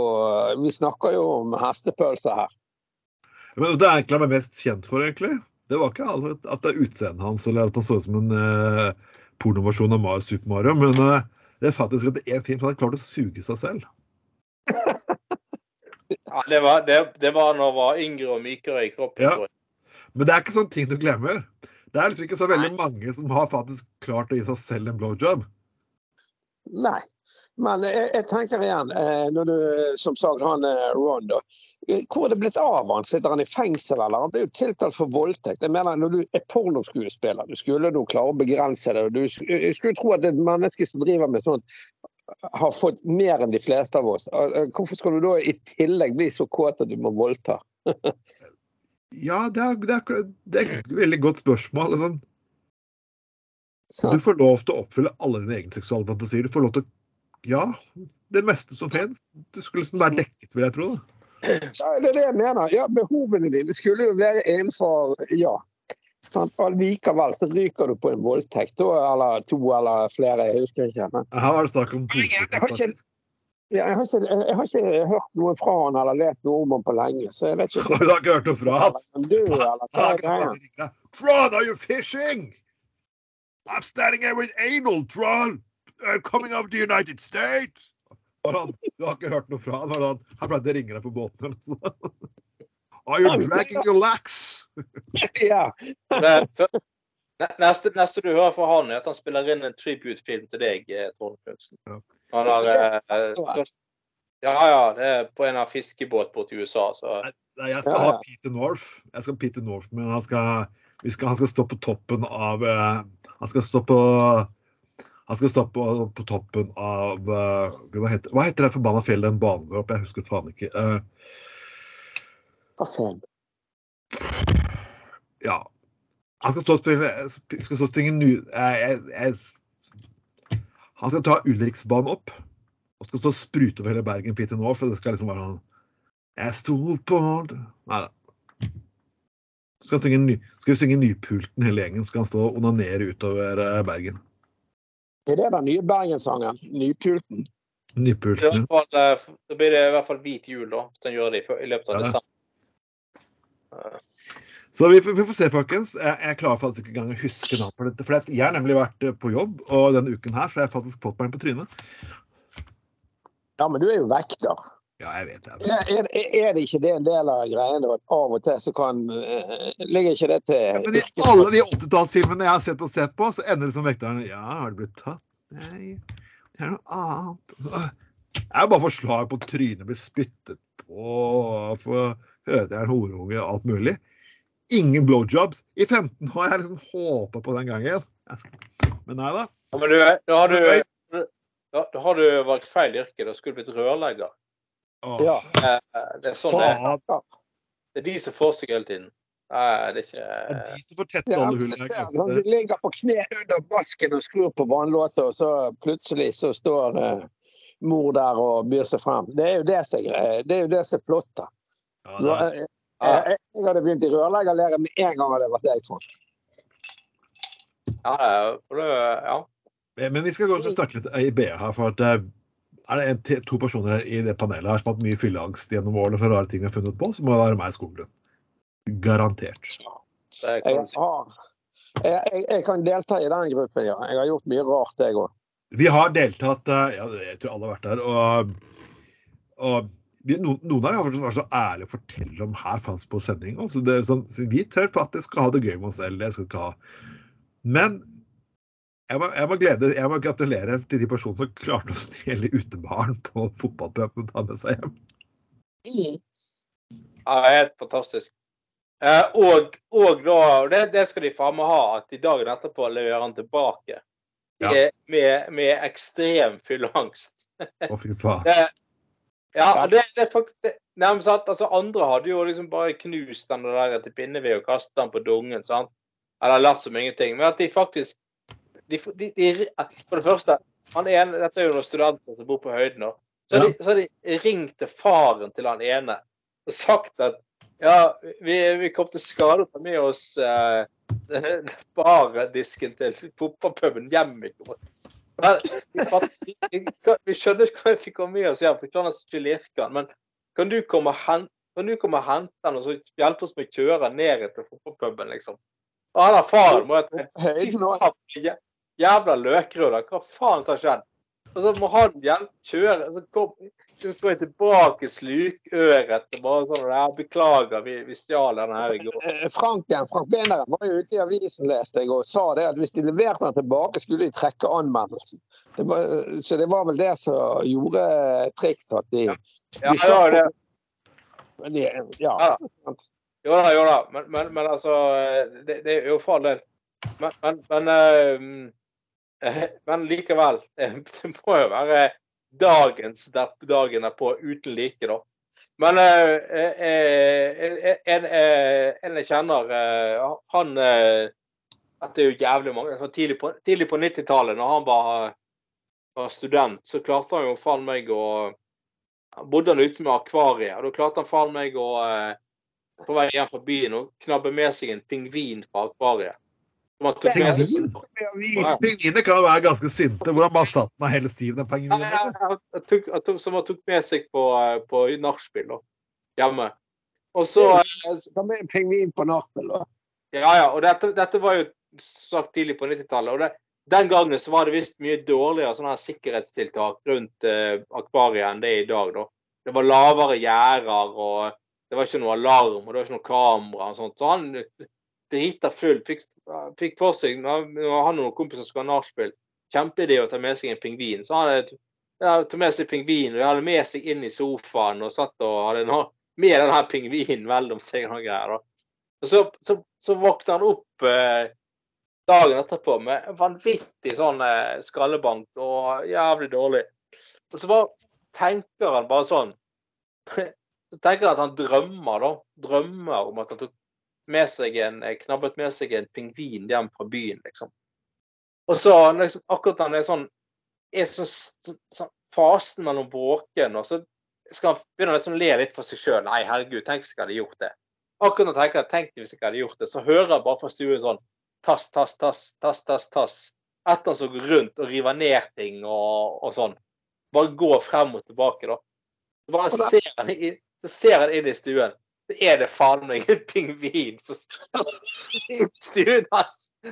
Vi snakker jo om hestepølse her. men Det er egentlig han er mest kjent for, egentlig. Det var ikke at det er utseendet hans, eller at han så ut som en eh, pornoversjon av Mario Super Mario, men eh, det er faktisk at det er en film som hadde klart å suge seg selv. Ja, det, var, det, det var når han var yngre og mykere i kroppen. Ja. Men det er ikke sånne ting du glemmer. Det er liksom ikke så veldig mange som har faktisk klart å gi seg selv en blowjob. Nei. Men jeg, jeg tenker igjen, eh, når du som sagt han eh, Ron, da. Eh, Hvor er det blitt av han? Sitter han i fengsel, eller? Han ble jo tiltalt for voldtekt. Jeg mener, Når du er pornoskuespiller, du skulle jo klare å begrense det. Du, jeg skulle tro at et menneske som driver med sånt, har fått mer enn de fleste av oss. Hvorfor skal du da i tillegg bli så kåt at du må voldta? [laughs] Ja, det er, det, er, det er et veldig godt spørsmål. Liksom. Du får lov til å oppfylle alle dine egne seksuelle fantasier. Du får lov til å Ja, det meste som finnes. Du skulle liksom være dekket, vil jeg tro. Da. Ja, det er det jeg mener. Ja, Behovene dine skulle jo være innenfor ja. Sant? Og likevel så ryker du på en voldtekt, eller to eller flere. Jeg husker ikke. Men Her var det snakk om faktisk. Ja, jeg, har ikke, jeg har ikke hørt noe fra han eller lest noe om han på lenge, så jeg vet ikke [laughs] Du har ikke hørt noe fra han? om eller hva er greia. Tron, are you fishing? I'm standing here with anal, Tron. I'm coming over to the United States. Han, du har ikke hørt noe fra han? Her han, han pleide å ringe deg på båten eller noe sånt. [laughs] Are you dragging your lax? [laughs] Ja. Neste, neste du hører fra han, er at han spiller inn en tribute-film til deg, eh, Trond Knutsen. Ja. Han har eh, Ja, ja, det er på en av fiskebåt borte i USA, så Nei, jeg skal ha. Peter North. Jeg skal ha Peter North, men han skal, vi skal, han skal stå på toppen av uh, Han skal stå på han skal stå på, på toppen av uh, hva, heter, hva heter det forbanna fjellet en banen går opp? Jeg husker faen ikke. Uh, ja. Han skal stå og spille skal stå og jeg, han skal ta Ulriksbanen opp og skal stå og sprute over hele Bergen, Peter nå, For det skal liksom være sånn Jeg sto på Nei da. Skal, synge skal vi synge Nypulten hele gjengen? Skal han stå og onanere utover eh, Bergen? Er det den nye Bergenssangen? Nypulten? Nypulten. fall, eh, da blir det i hvert fall hvit jul, da. Hvis han gjør det i, i løpet av Ja. desember. Så vi, vi får se, folkens. Jeg, jeg klarer faktisk ikke engang å huske navnet på dette. For jeg har nemlig vært eh, på jobb, og denne uken her så har jeg faktisk fått meg en på trynet. Ja, men du er jo vekter. Ja, jeg vet det. Er, er, det ikke det en del av greiene at av og til så kan uh, Ligger ikke det til Men i alle de 80-tallsfilmene jeg har sett og sett på, så ender det som vekteren Ja, har du blitt tatt? Nei, det er noe annet. Jeg er bare for slag på trynet, blir spyttet på, for høre jeg er en horunge, alt mulig. Ingen blowjobs. I 15 år har jeg liksom håpa på den gangen. Men nei da. Ja, men du, da har du, da, da har du valgt feil yrke. Da skulle du blitt rørlegger. Ja. Eh, Det er sånn det er. Det er de som får seg hele tiden. Nei, det er ikke Det er de som får tette alle hullene. De ligger på kne under vasken og skrur på vannlåset, og så plutselig så står eh, mor der og byr seg frem. Det er jo det som er, det er, jo det som er flott. da. Ja, det er- eh, eh, Jeg hadde begynt i rørleggerlære med en gang hadde det vært deg, Trond. Ja, for det, ja. Men vi skal gå og snakke litt i BA her. for at eh, Er det en, to personer her i det panelet her som har hatt mye fylleangst gjennom årene for rare ting vi har funnet på, så må det være meg Skoglund. Garantert. Det Jeg, har, jeg, jeg, jeg kan delta i den gruppen, ja. Jeg har gjort mye rart, jeg òg. Vi har deltatt eh, ja, Jeg tror alle har vært der. Og, og vi, noen, noen av dem har vært så ærlige å fortelle om her fantes på sending. Altså det er sånn, så vi tør faktisk å ha det gøy med oss selv. Det skal ikke ha. Men jeg må, jeg, må glede, jeg må gratulere til de personene som klarte å stjele utebaren på fotballpuben og ta med seg hjem. Ja, helt fantastisk. Eh, og, og da, det, det skal de faen meg ha, at de dagen etterpå leverer han tilbake. Ja. Med, med ekstrem fylleangst. Å, fy faen. [laughs] Det, ja, det, det er faktisk nærmest sant, altså Andre hadde jo liksom bare knust den der til pinneved og kastet den på dungen. sant? Eller latt som ingenting. Men at de faktisk de, de, de, For det første, han ene, dette er jo noen studenter som bor på høyden nå. Så har Ja. de, så de ringt til faren til han ene og sagt at ja, vi, vi kom til skade å ta med oss eh, [laughs] bardisken til fotballpuben hjem i går. Vi skjønner ikke hva vi fikk komme med oss her, for vi klarer nesten ikke lirke. Men kan du komme og hente kan du komme og hente den og så hjelpe oss med å kjøre ned til fotballpuben, liksom? Og han har faren må faen, jævla løkrøder, hva faen som har skjedd? Og så må han hjelpe kjøre så kom, så går jeg tilbake slukøret og bare sånn ja, Beklager, vi, vi stjal den her i går. Eh, Franken, Frank Beneren var jo ute i avisen leste jeg, og sa det at hvis de leverte den tilbake, skulle de trekke anmeldelsen. Det var, eh, så det var vel det som gjorde triks. At de, Ja, de det Men de, ja. Ja. Jo da, jo da. Men, men, men altså det, det er jo for all del. Men, men, men, øh, [laughs] men likevel. [laughs] Det må jo være dagens der, dagen derpå uten like, da. Men eh, eh, eh, en, eh, en jeg kjenner, eh, han eh, At det er jo jævlig mange altså, Tidlig på, på 90-tallet, når han var, var student, så klarte han jo faen meg å bodde han ute med akvariet, og da klarte han faen meg å eh, på vei hjem fra byen og knabbe med seg en pingvin fra akvariet. Pingviner kan være ganske sinte. Hvordan bare satt man hele stiv, den pingvinen? Som han tok med seg på, eh, på nachspiel hjemme. Og så eh, Ta med en pingvin på nachspiel, da. Ja, ja. Og dette, dette var jo sagt tidlig på 90-tallet. Og det, den gangen så var det visst mye dårligere sånne her sikkerhetstiltak rundt eh, akvariet enn det er i dag. da. Det var lavere gjerder, og det var ikke noe alarm, og det var ikke noe kamera. og sånt. Så han drita full fikk, fikk for seg han og noen kompiser skulle ha nachspiel, kjempeidé å ta med seg en pingvin. Så han hadde tok med seg pingvin, og de hadde med seg inn i sofaen og satt og hadde nå med den her pingvinen mellom seg og noe greier. Og så, så, så våkner han opp eh, dagen etterpå med vanvittig sånn eh, skallebank og jævlig dårlig. Og så bare tenker han bare sånn [laughs] Så tenker han at han drømmer, da. Drømmer om at han tok med seg en, eh, knabbet med seg en pingvin hjem fra byen, liksom. Og så liksom, akkurat han er sånn er så, så, så fasen mellom våken, og så skal han begynne å liksom le litt for seg sjøl. Nei, herregud, tenk hvis jeg hadde gjort det. Akkurat når jeg tenker tenk hvis jeg hadde gjort det, så hører jeg bare fra stuen sånn tass, tass, tass, tass, tass, tass. Etter han som går rundt og river ned ting og, og sånn. Bare går frem og tilbake, da. Så bare så ser han inn i stuen. Er det faen meg en pingvin som står i.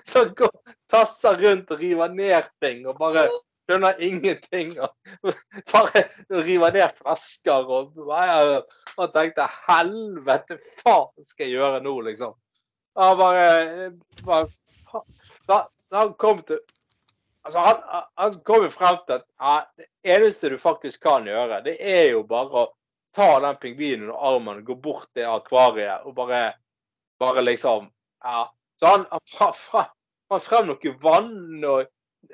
Som går, tasser rundt og river ned ting og bare skjønner ingenting. Og bare river ned flasker og bare, og tenkte helvete, faen skal jeg gjøre nå, liksom. Han bare, bare da, da han kom til Altså, han, han kom jo frem til at ja, det eneste du faktisk kan gjøre, det er jo bare å ta den pingvinen under armen, gå bort til akvariet og bare, bare liksom Ja. Så han han fant frem noe vann og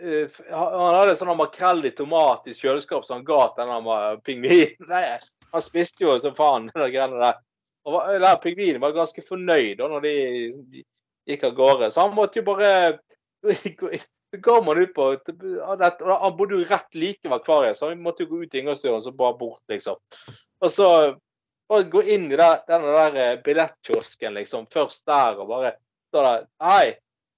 uh, Han hadde sånn makrell i tomat i kjøleskap som han ga til den pingvinen. [laughs] Nei, Han spiste jo som faen, [laughs] de greiene der. Og den pingvinen var ganske fornøyd da når de gikk av gårde. Så han måtte jo bare [laughs] Så man ut på og Han bodde jo rett like ved akvariet, så han måtte jo gå ut i inngangsdøren så bare bort, liksom. Og så bare gå inn i der, den der eh, billettkiosken, liksom. Først der og bare stå der. Hei,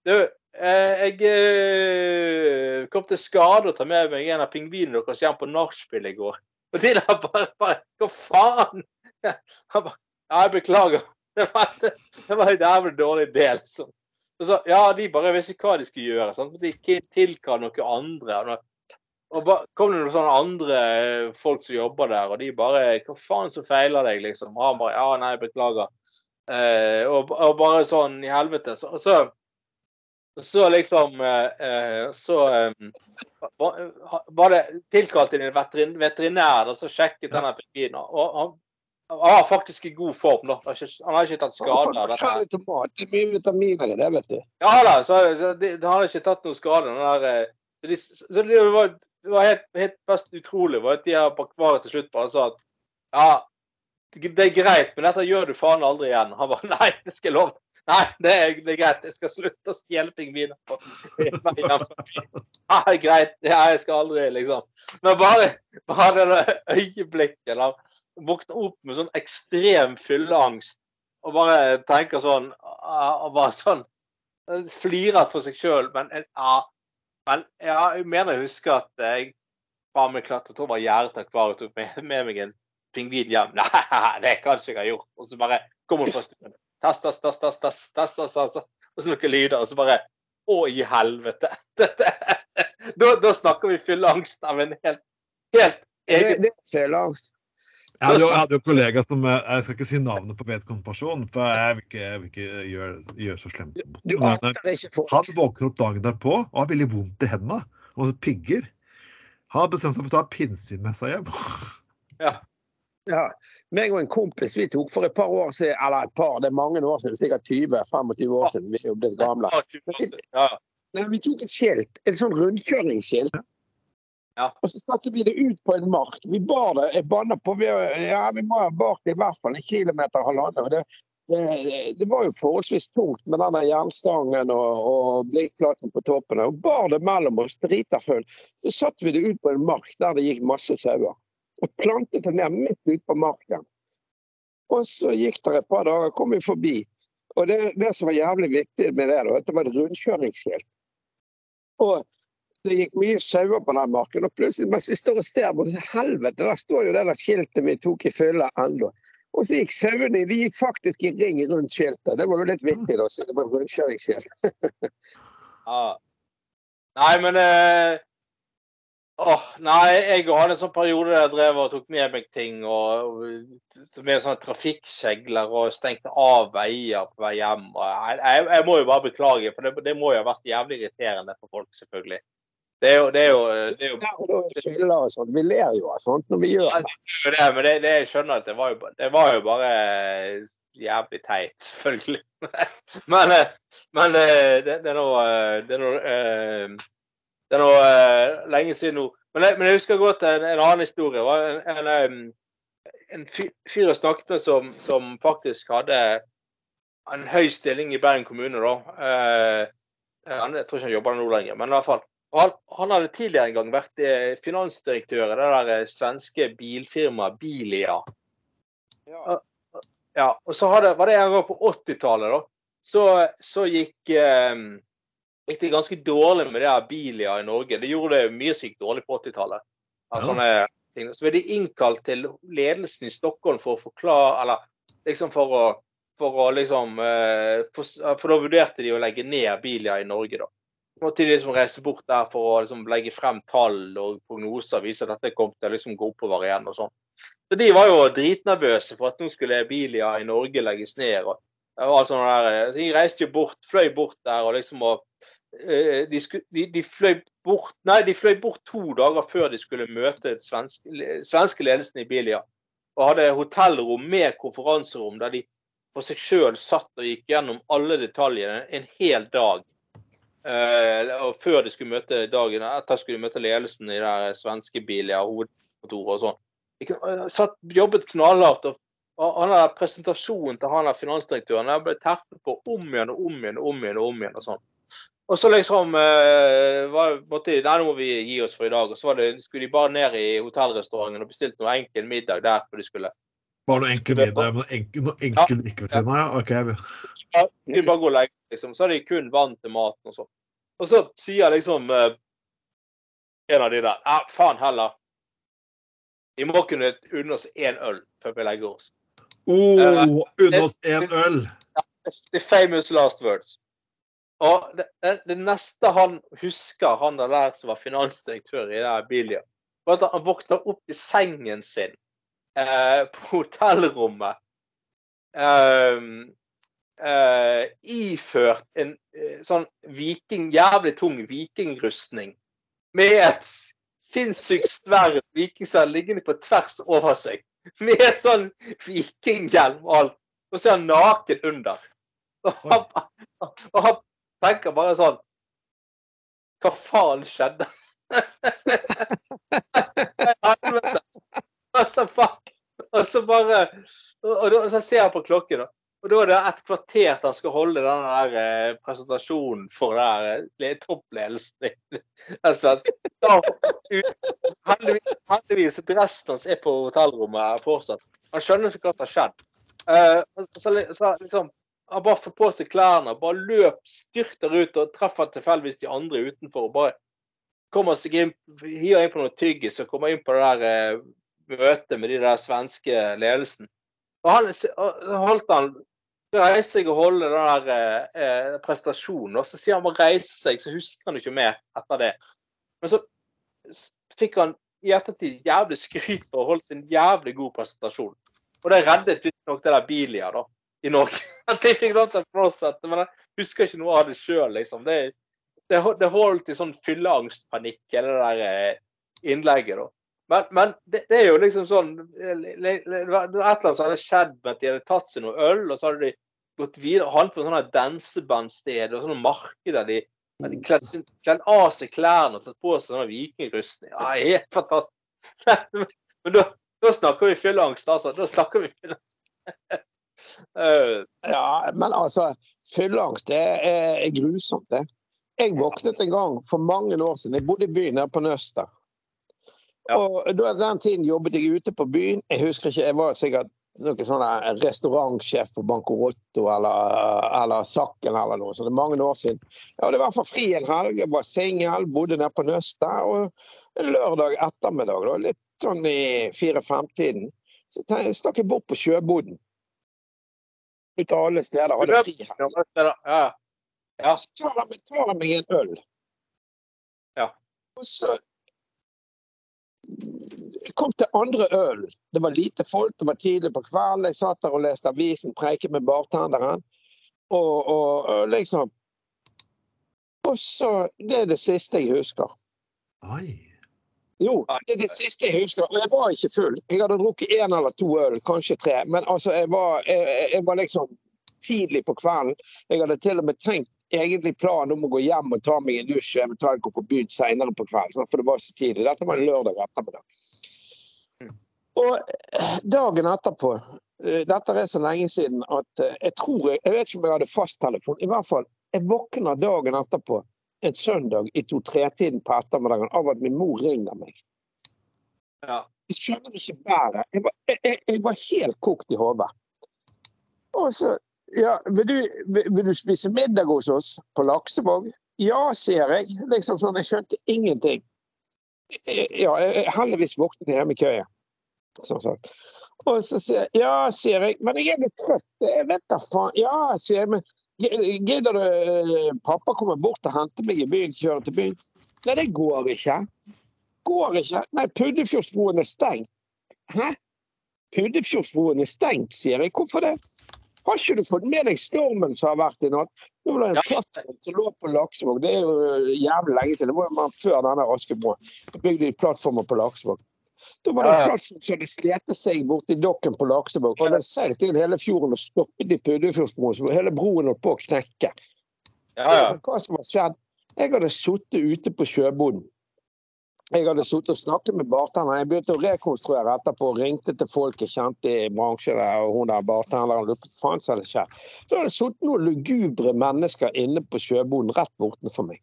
du. Eh, jeg eh, kom til skade å ta med meg en av pingvinene deres hjem på nachspiel i går. Og de der bare, bare Hva faen? [laughs] Han bare Ja, jeg beklager. Det var, det var en jævlig dårlig idé, liksom. Så, ja, de bare visste ikke hva de skulle gjøre. Sant? De ikke tilkalte noen andre. Og, ba, kom det noen sånne andre folk som jobber der, og de bare Hva faen som feiler deg, liksom? Og han bare Ja, nei, beklager. Eh, og, og bare sånn i helvete. Så, så, så liksom eh, eh, Så eh, var, det tilkalt en veterin, veterinær og så sjekket denne pingvinen. Og han, han var faktisk i god form. da. Han har ikke, han har tatt skade av dette. Forskjellig tomat. Det er mye vitaminer i det, vet du. Ja da, så, så de, de hadde ikke tatt noe skade. Der, eh, så de, så det var, det var helt, helt best utrolig var at de her på akvariet til slutt bare sa at ja, det er greit, men dette gjør du faen aldri igjen. Han bare [laughs] nei, det skal jeg love. Nei, det er, det er greit. Jeg skal slutte å stjele pingviner på vei hjem. Ja, greit. Jeg skal aldri, liksom. Men bare, bare det øyeblikket da våkne opp med sånn ekstrem fylleangst og bare tenker sånn ah, og bare sånn eh, Flirer for seg sjøl, men, eh, ja, men ja, jeg mener jeg husker at jeg faen meg klatret over gjerdet til akvariet og tok med, med, meg en pingvin hjem. [laughs] Nei, det kan ikke jeg har gjort. Og så bare kom hun fra stuen. test, test, test, test, test, test, tass, tass. Og så noen lyder, og så bare Å, i helvete. [laughs] da, da snakker vi fylleangst av en helt, helt egen Det, det er fylleangst. Jeg hadde, jo, jeg hadde jo [laughs] kollegaer som eh, Jeg skal ikke si navnet på vedkommende person, for jeg vil ikke, jeg vil ikke gjøre, gjøre så slemt. Du, Du. Men, eh. Han våkner opp dagen derpå og har veldig vondt i hendene. Og så pigger. Han har bestemt seg for å ta pinnsvin med seg hjem. [laughs] Ja. Ja. Meg og en kompis vi tok for et par år siden, eller et par, det er mange år siden, sikkert 20-25 år siden, vi er jo blitt gamle. Ja. Nei, vi tok et skilt, et sånn rundkjøringsskilt. Ja. Og så satte vi det ut på en mark. Vi bar det, jeg banna på, vi, ja, vi må ha bart i hvert fall en kilometer halvannen. Det, det, det var jo forholdsvis tungt med den jernstangen og, og blikkplaten på toppen. Og bar det mellom oss, drita full. Så satte vi det ut på en mark der det gikk masse sauer. Og plantet det ned midt ute på marken. Og så gikk det et par dager, kom vi forbi. Og det, det som var jævlig viktig med det, da, at det var et rundkjøringsskilt. Og det gikk mye sauer på den marken, og plutselig mens vi står og ser på helvete, der står jo det der skiltet vi tok i fylla ennå. Og så gikk sauene de gikk faktisk i ring rundt skiltet. Det var jo litt vittig, da, siden det var rundkjøringsskilt. [laughs] Ja. Nei, men eh, Åh, nei, jeg hadde en sånn periode der jeg drev og tok med meg ting og, og med sånne trafikkjegler og stengte av veier på vei hjem. Jeg, jeg, jeg må jo bare beklage, for det, det må jo ha vært jævlig irriterende for folk, selvfølgelig. Det er jo, det er jo, det er jo da skylder og sånn. Vi ler jo av sånt når vi gjør det. det, men det, det jeg skjønner at det var jo, det var jo bare jævlig teit, selvfølgelig. [laughs] Men, eh, men eh, det, det er nå eh, Det er nå det er lenge siden nå. Men men jeg husker godt en, en annen historie. Var en, en, en fyr jeg snakket med som, som faktisk hadde en høy stilling i Bergen kommune. da. Jeg tror ikke han jobber der nå lenger, men i hvert fall. Han, han hadde tidligere en gang vært eh, finansdirektør i det der eh, svenske bilfirmaet Bilia. Ja, og så hadde, var det en gang på 80-tallet, da. Så, så gikk, eh, gikk det ganske dårlig med det her Bilia i Norge. Det gjorde det mye sykt dårlig på 80-tallet. Altså, Ja. Så ble de innkalt til ledelsen i Stockholm for å forklare Eller liksom for å, for å liksom eh, for, for da vurderte de å legge ned Bilia i Norge, da. Måtte de liksom reise bort der for å liksom legge frem tall og prognoser, vise at dette kom til å liksom gå oppover igjen og sånn. Så de var jo dritnervøse for at nå skulle Bilia i Norge legges ned. og, og der. De reiste jo bort, fløy bort der og liksom og eh, de, skulle, de, de fløy bort Nei, de fløy bort to dager før de skulle møte den svensk, svenske ledelsen i Bilia. Og hadde hotellrom med konferanserom der de for seg sjøl satt og gikk gjennom alle detaljene en hel dag. Eh, og før de skulle møte dagen etter skulle de møte ledelsen i det svenske bilen, hovedkontoret og sånn. De satt, jobbet knallhardt. og han der presentasjonen til han der finansdirektøren jeg ble terpet på om igjen og om igjen og om igjen. Og om igjen og sånn. Og så liksom eh, var, måtte Nei, nå må vi gi oss for i dag. Og så det, skulle de bare ned i hotellrestauranten og bestilte noe enkel middag der. for de skulle Bare noe enkel middag med noe enkel, noe enkel drikke ved siden av. Ja, ok. ja, de bare går og legger liksom. Så har de kun vann til maten og sånn. Og så sier liksom eh, en av de der Ja, faen heller. Vi må kunne unne oss én øl før vi legger oss. Oh, Unne oss en øl! The famous last words. Og det, det, neste han husker, han der, som var finansdirektør i det Bilia, var at han våkna opp i sengen sin eh, på hotellrommet eh, eh, iført en eh, sånn viking, jævlig tung vikingrustning med et sinnssykt sverd vikingsverd liggende på tvers over seg. Med sånn vikinghjelm og alt. Og så er han naken under. Og han, og han tenker bare sånn Hva faen skjedde? [laughs] Og så og så bare og, og, så ser jeg på klokken. Og da er det et kvarter til han skal holde den der eh, presentasjonen for den der eh, toppledelsen. [laughs] altså, da, heldigvis, heldigvis resten hans er på hotellrommet fortsatt. Han skjønner ikke hva som har skjedd. Uh, så, så liksom, han bare får på seg klærne, bare løp, styrter ut og treffer tilfeldigvis de andre utenfor. og bare kommer seg inn, hiver inn på noe tyggis og kommer inn på det der møtet med de der svenske ledelsen. Og han holdt han reise seg og holde den der eh, eh, prestasjonen, og så sier han må reise seg, så husker han ikke mer etter det. Men så fikk han i ettertid jævlig skryt ha holdt en jævlig god presentasjon. Og det reddet visstnok det der Bilia, da, i Norge. [laughs] At de fikk lov til å fortsette, men jeg husker ikke noe av det sjøl, liksom. Det, det, det holdt i sånn fylleangstpanikk, det der eh, innlegget, da. Men, men det, det, er jo liksom sånn var et eller annet som hadde skjedd med at de hadde tatt seg noe øl, og så hadde de gått videre og handlet på sånne dansebandsted og sånne markeder. De hadde kledd, kledd av seg klærne og tatt på seg sånne vikingrustning. Ja, helt fantastisk. [laughs] Men da, da snakker vi fylleangst, altså. Da snakker vi fylleangst. uh, [laughs] ja, men altså Fylleangst det er, er grusomt, det. Jeg våknet en gang for mange år siden. Jeg bodde i byen her på Nøster. Ja. Og da, Den tiden jobbet jeg ute på byen. Jeg husker ikke, jeg var sikkert noen sånn restaurantsjef på Bancorotto eller, eller Sakken eller noe. Så det er mange år siden. Jeg hadde i hvert fall fri en helg, jeg var singel, bodde nede på Nøstet. Og en lørdag ettermiddag, da, litt sånn i fire-fem-tiden, så stakk jeg bort på sjøboden. Ut av alle steder. Hadde fri helg. Ja. Ja. Så tar jeg meg en øl. Ja. Og så jeg kom til andre øl. Det var lite folk, det var tidlig på kvelden. Jeg satt der og leste avisen, preiket med bartenderen. Og, og, og, liksom Og så Det er det siste jeg husker. Oi. Jo, det er det siste jeg husker. Og jeg var ikke full. Jeg hadde drukket én eller to øl, kanskje tre. Men altså, jeg var, jeg, jeg var liksom tidlig på kvelden. Jeg hadde til og med tenkt egentlig planen om å gå hjem og ta meg en dusj og eventuelt gå på byen senere på kvelden. For det var så tidlig. Dette var en lørdag ettermiddag. Mm. Og eh, dagen etterpå eh, Dette er så lenge siden at eh, jeg tror Jeg vet ikke om jeg hadde fasttelefon. I hvert fall, jeg våkner dagen etterpå, en søndag i to-tre-tiden på ettermiddagen, av at min mor ringer meg. Ja. Jeg skjønner ikke. Jeg, jeg, jeg, jeg var helt kokt i hodet. Og så ja, vil du, vil du, spise middag hos oss på Laksevåg? Ja, sier jeg. Liksom sånn, Jeg skjønte ingenting. Ja, heldigvis våknet jeg hjemme i køya. Sånn sagt. Og så sier jeg ja, sier jeg, men jeg er litt trøtt. Jeg vet da faen. Ja, sier jeg, men gidder du eh, Pappa kommer bort og henter meg i byen, kjører til byen. Nei, det går ikke. Går ikke. Nei, Puddefjordsbroen er stengt. Hæ? Puddefjordsbroen er stengt, sier jeg. Hvorfor det? Har ikke du fått med deg stormen som har vært i natt? Nå var det en plattform som lå på Laksevåg. Det er jo øh, jævlig lenge siden. Det var jo før denne Askebroen. Bygde de plattformer på Laksevåg. Da var det en plattform som hadde slitt seg borti dokken på Laksevåg. Og den seilte inn hele fjorden og stoppet i Puddefjordsbroen. Så hele broen holdt på å knekke. Ja, ja. Hva som har skjedd? Jeg hadde sittet ute på sjøboden jeg hadde sittet og snakket med bartenderen. Jeg begynte å rekonstruere etterpå. Ringte til folk jeg kjente i bransjen. Der, og hun der bartenderen lurte på faen som hadde skjedd. Så hadde det sittet noen lugubre mennesker inne på sjøboden rett bortenfor meg.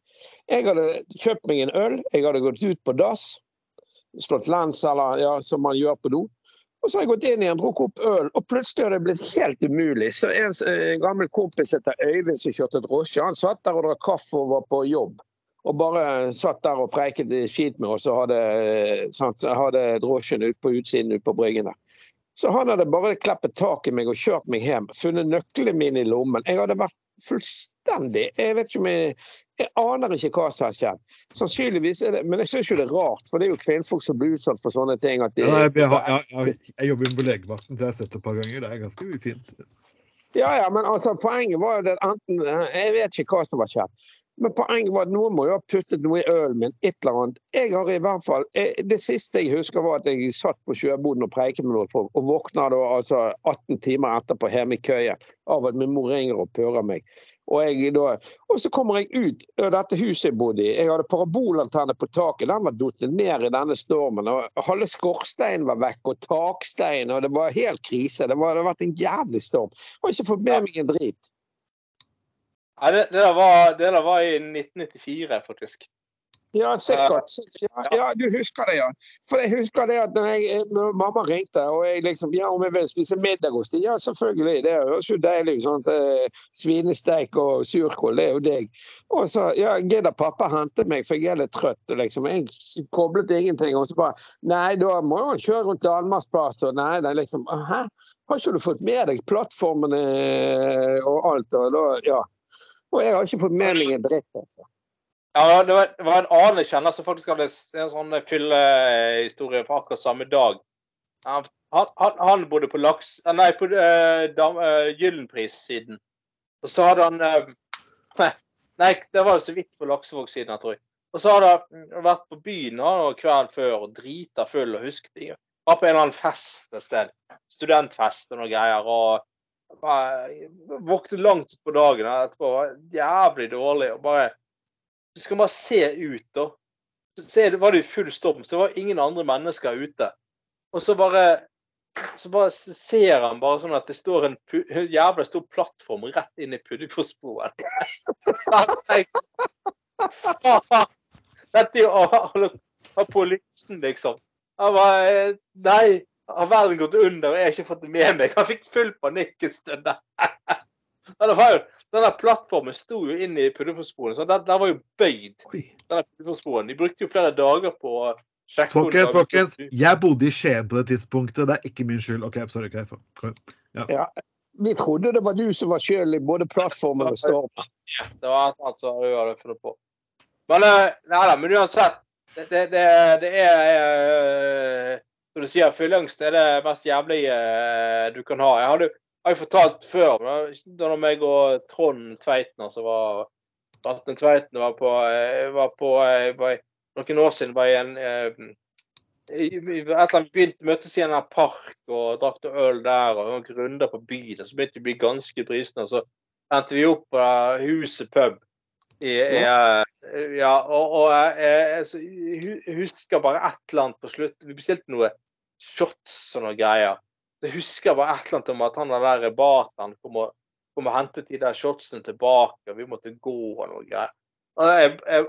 Jeg hadde kjøpt meg en øl. Jeg hadde gått ut på dass. Slått lens, eller ja, som man gjør på do. Og så har jeg gått inn igjen, drukket opp øl, og plutselig har det blitt helt umulig. Så en, en gammel kompis heter Øyvind som kjørte drosje, han satt der og drakk kaffe og var på jobb og bare satt der og preiket skit med oss og hadde, sant, hadde drosjen ut på utsiden ut på Bryggen der. Så han hadde bare kleppet tak i meg og kjørt meg hjem. Funnet nøklene mine i lommen. Jeg hadde vært fullstendig Jeg vet ikke om jeg Jeg aner ikke hva som har skjedd. Sannsynligvis er det Men jeg syns jo det er rart, for det er jo kvinnfolk som blir utsatt for sånne ting. At de, ja, jeg, jeg, jeg, jobber på legevakten, så jeg har sett det et par ganger. Det er ganske ufint. Ja, ja, men altså, poenget var jo det enten Jeg vet ikke hva som har skjedd. Men poenget var at noen må jo ha puttet noe i ølen min. et eller annet. Jeg har i hvert fall, eh, Det siste jeg husker, var at jeg satt på sjøboden og preiket med noen folk, og våkna da altså 18 timer etterpå hjemme i køyen av at min mor ringer og pører meg. Og, da, og så kommer jeg ut av dette huset jeg bodde i. Jeg hadde parabolantenne på taket. Den var datt ned i denne stormen. og Halve skorsteinen var vekk, og takstein, og det var helt krise. Det, var, det hadde vært en jævlig storm. Jeg har ikke fått med meg en drit. Ja, det, det, der var, det, der var, i 1994, faktisk. Ja, sikkert. Ja, ja, du husker det, ja. For jeg husker det at når, jeg, når mamma ringte og jeg liksom Ja, om jeg vil spise middag hos dem? Ja, selvfølgelig. Det høres jo deilig ut. Sånn, svinesteik og surkål, det er jo deg. Og så ja, gidder pappa hente meg, for jeg er litt trøtt. liksom. Jeg koblet ingenting. Og så bare Nei, da må han kjøre rundt Danmarksplass og Nei, det er liksom Hæ? Har ikke du fått med deg plattformene og alt? Og da, ja. Og jeg har ikke fått med meg en dritt. altså. Ja, det var, det var en annen jeg kjenner som faktisk hadde en sånn fyllehistorie på akkurat samme dag. Han, han, han- bodde på laks... eh, Nei, på uh, Gyllenpris-siden. Og så hadde han [laughs] uh, Nei, det var jo så vidt på Laksevåg-siden, tror jeg. Og så hadde han vært på byen var kvelden før og drita full og husket ikke. Var på en eller annen fest et sted. Studentfest og noe greier. Og våknet langt utpå dagen og etterpå. Var jævlig dårlig. og bare Du skal bare se ut, da. Så var det jo full storm, så det var ingen andre mennesker ute. Og så bare så bare ser han bare sånn at det står en jævla stor plattform rett inn i Puddingfossbroen. [laughs] Dette er jo apolysen, liksom. Han bare Nei, har verden gått under, og jeg har ikke fått det med meg? Han fikk full panikk en stund. Det var jo, denne plattformen sto jo inn i så den, den var jo bøyd. Den Puddingfossbroen. De brukte jo flere dager på å sjekke Folkens, folkens, jeg bodde i Skien på det tidspunktet. Det er ikke min skyld. OK, sorry. Okay, ja. ja. Vi trodde det var du som var skyld i både plattformen og stormen. Det var et eller annet som du hadde funnet på. Men eh, nei da, men uansett. Det, det, det, det er eh, Som du sier, fylleangst er det mest jævlige eh, du kan ha. Jeg hadde, har jeg fortalt før, da da meg og Trond Tveiten altså var Atne Tveiten var på, eh, var på eh, var, Noen år siden var i en eh, et eller annet begynte møttes i en park og drakk øl der og noen runder på byen. og Så begynte vi å bli ganske brisne, og Så endte vi opp på Huset pub. I, i, eh, ja, og, og jeg, jeg, så hu- husker bare et eller annet på slutt. Vi bestilte noe shots og noen greier. Jeg husker bare et eller annet om at han der bateren kom og, kom og hentet de der shotsene tilbake, og vi måtte gå og noe greier. Og, jeg, jeg,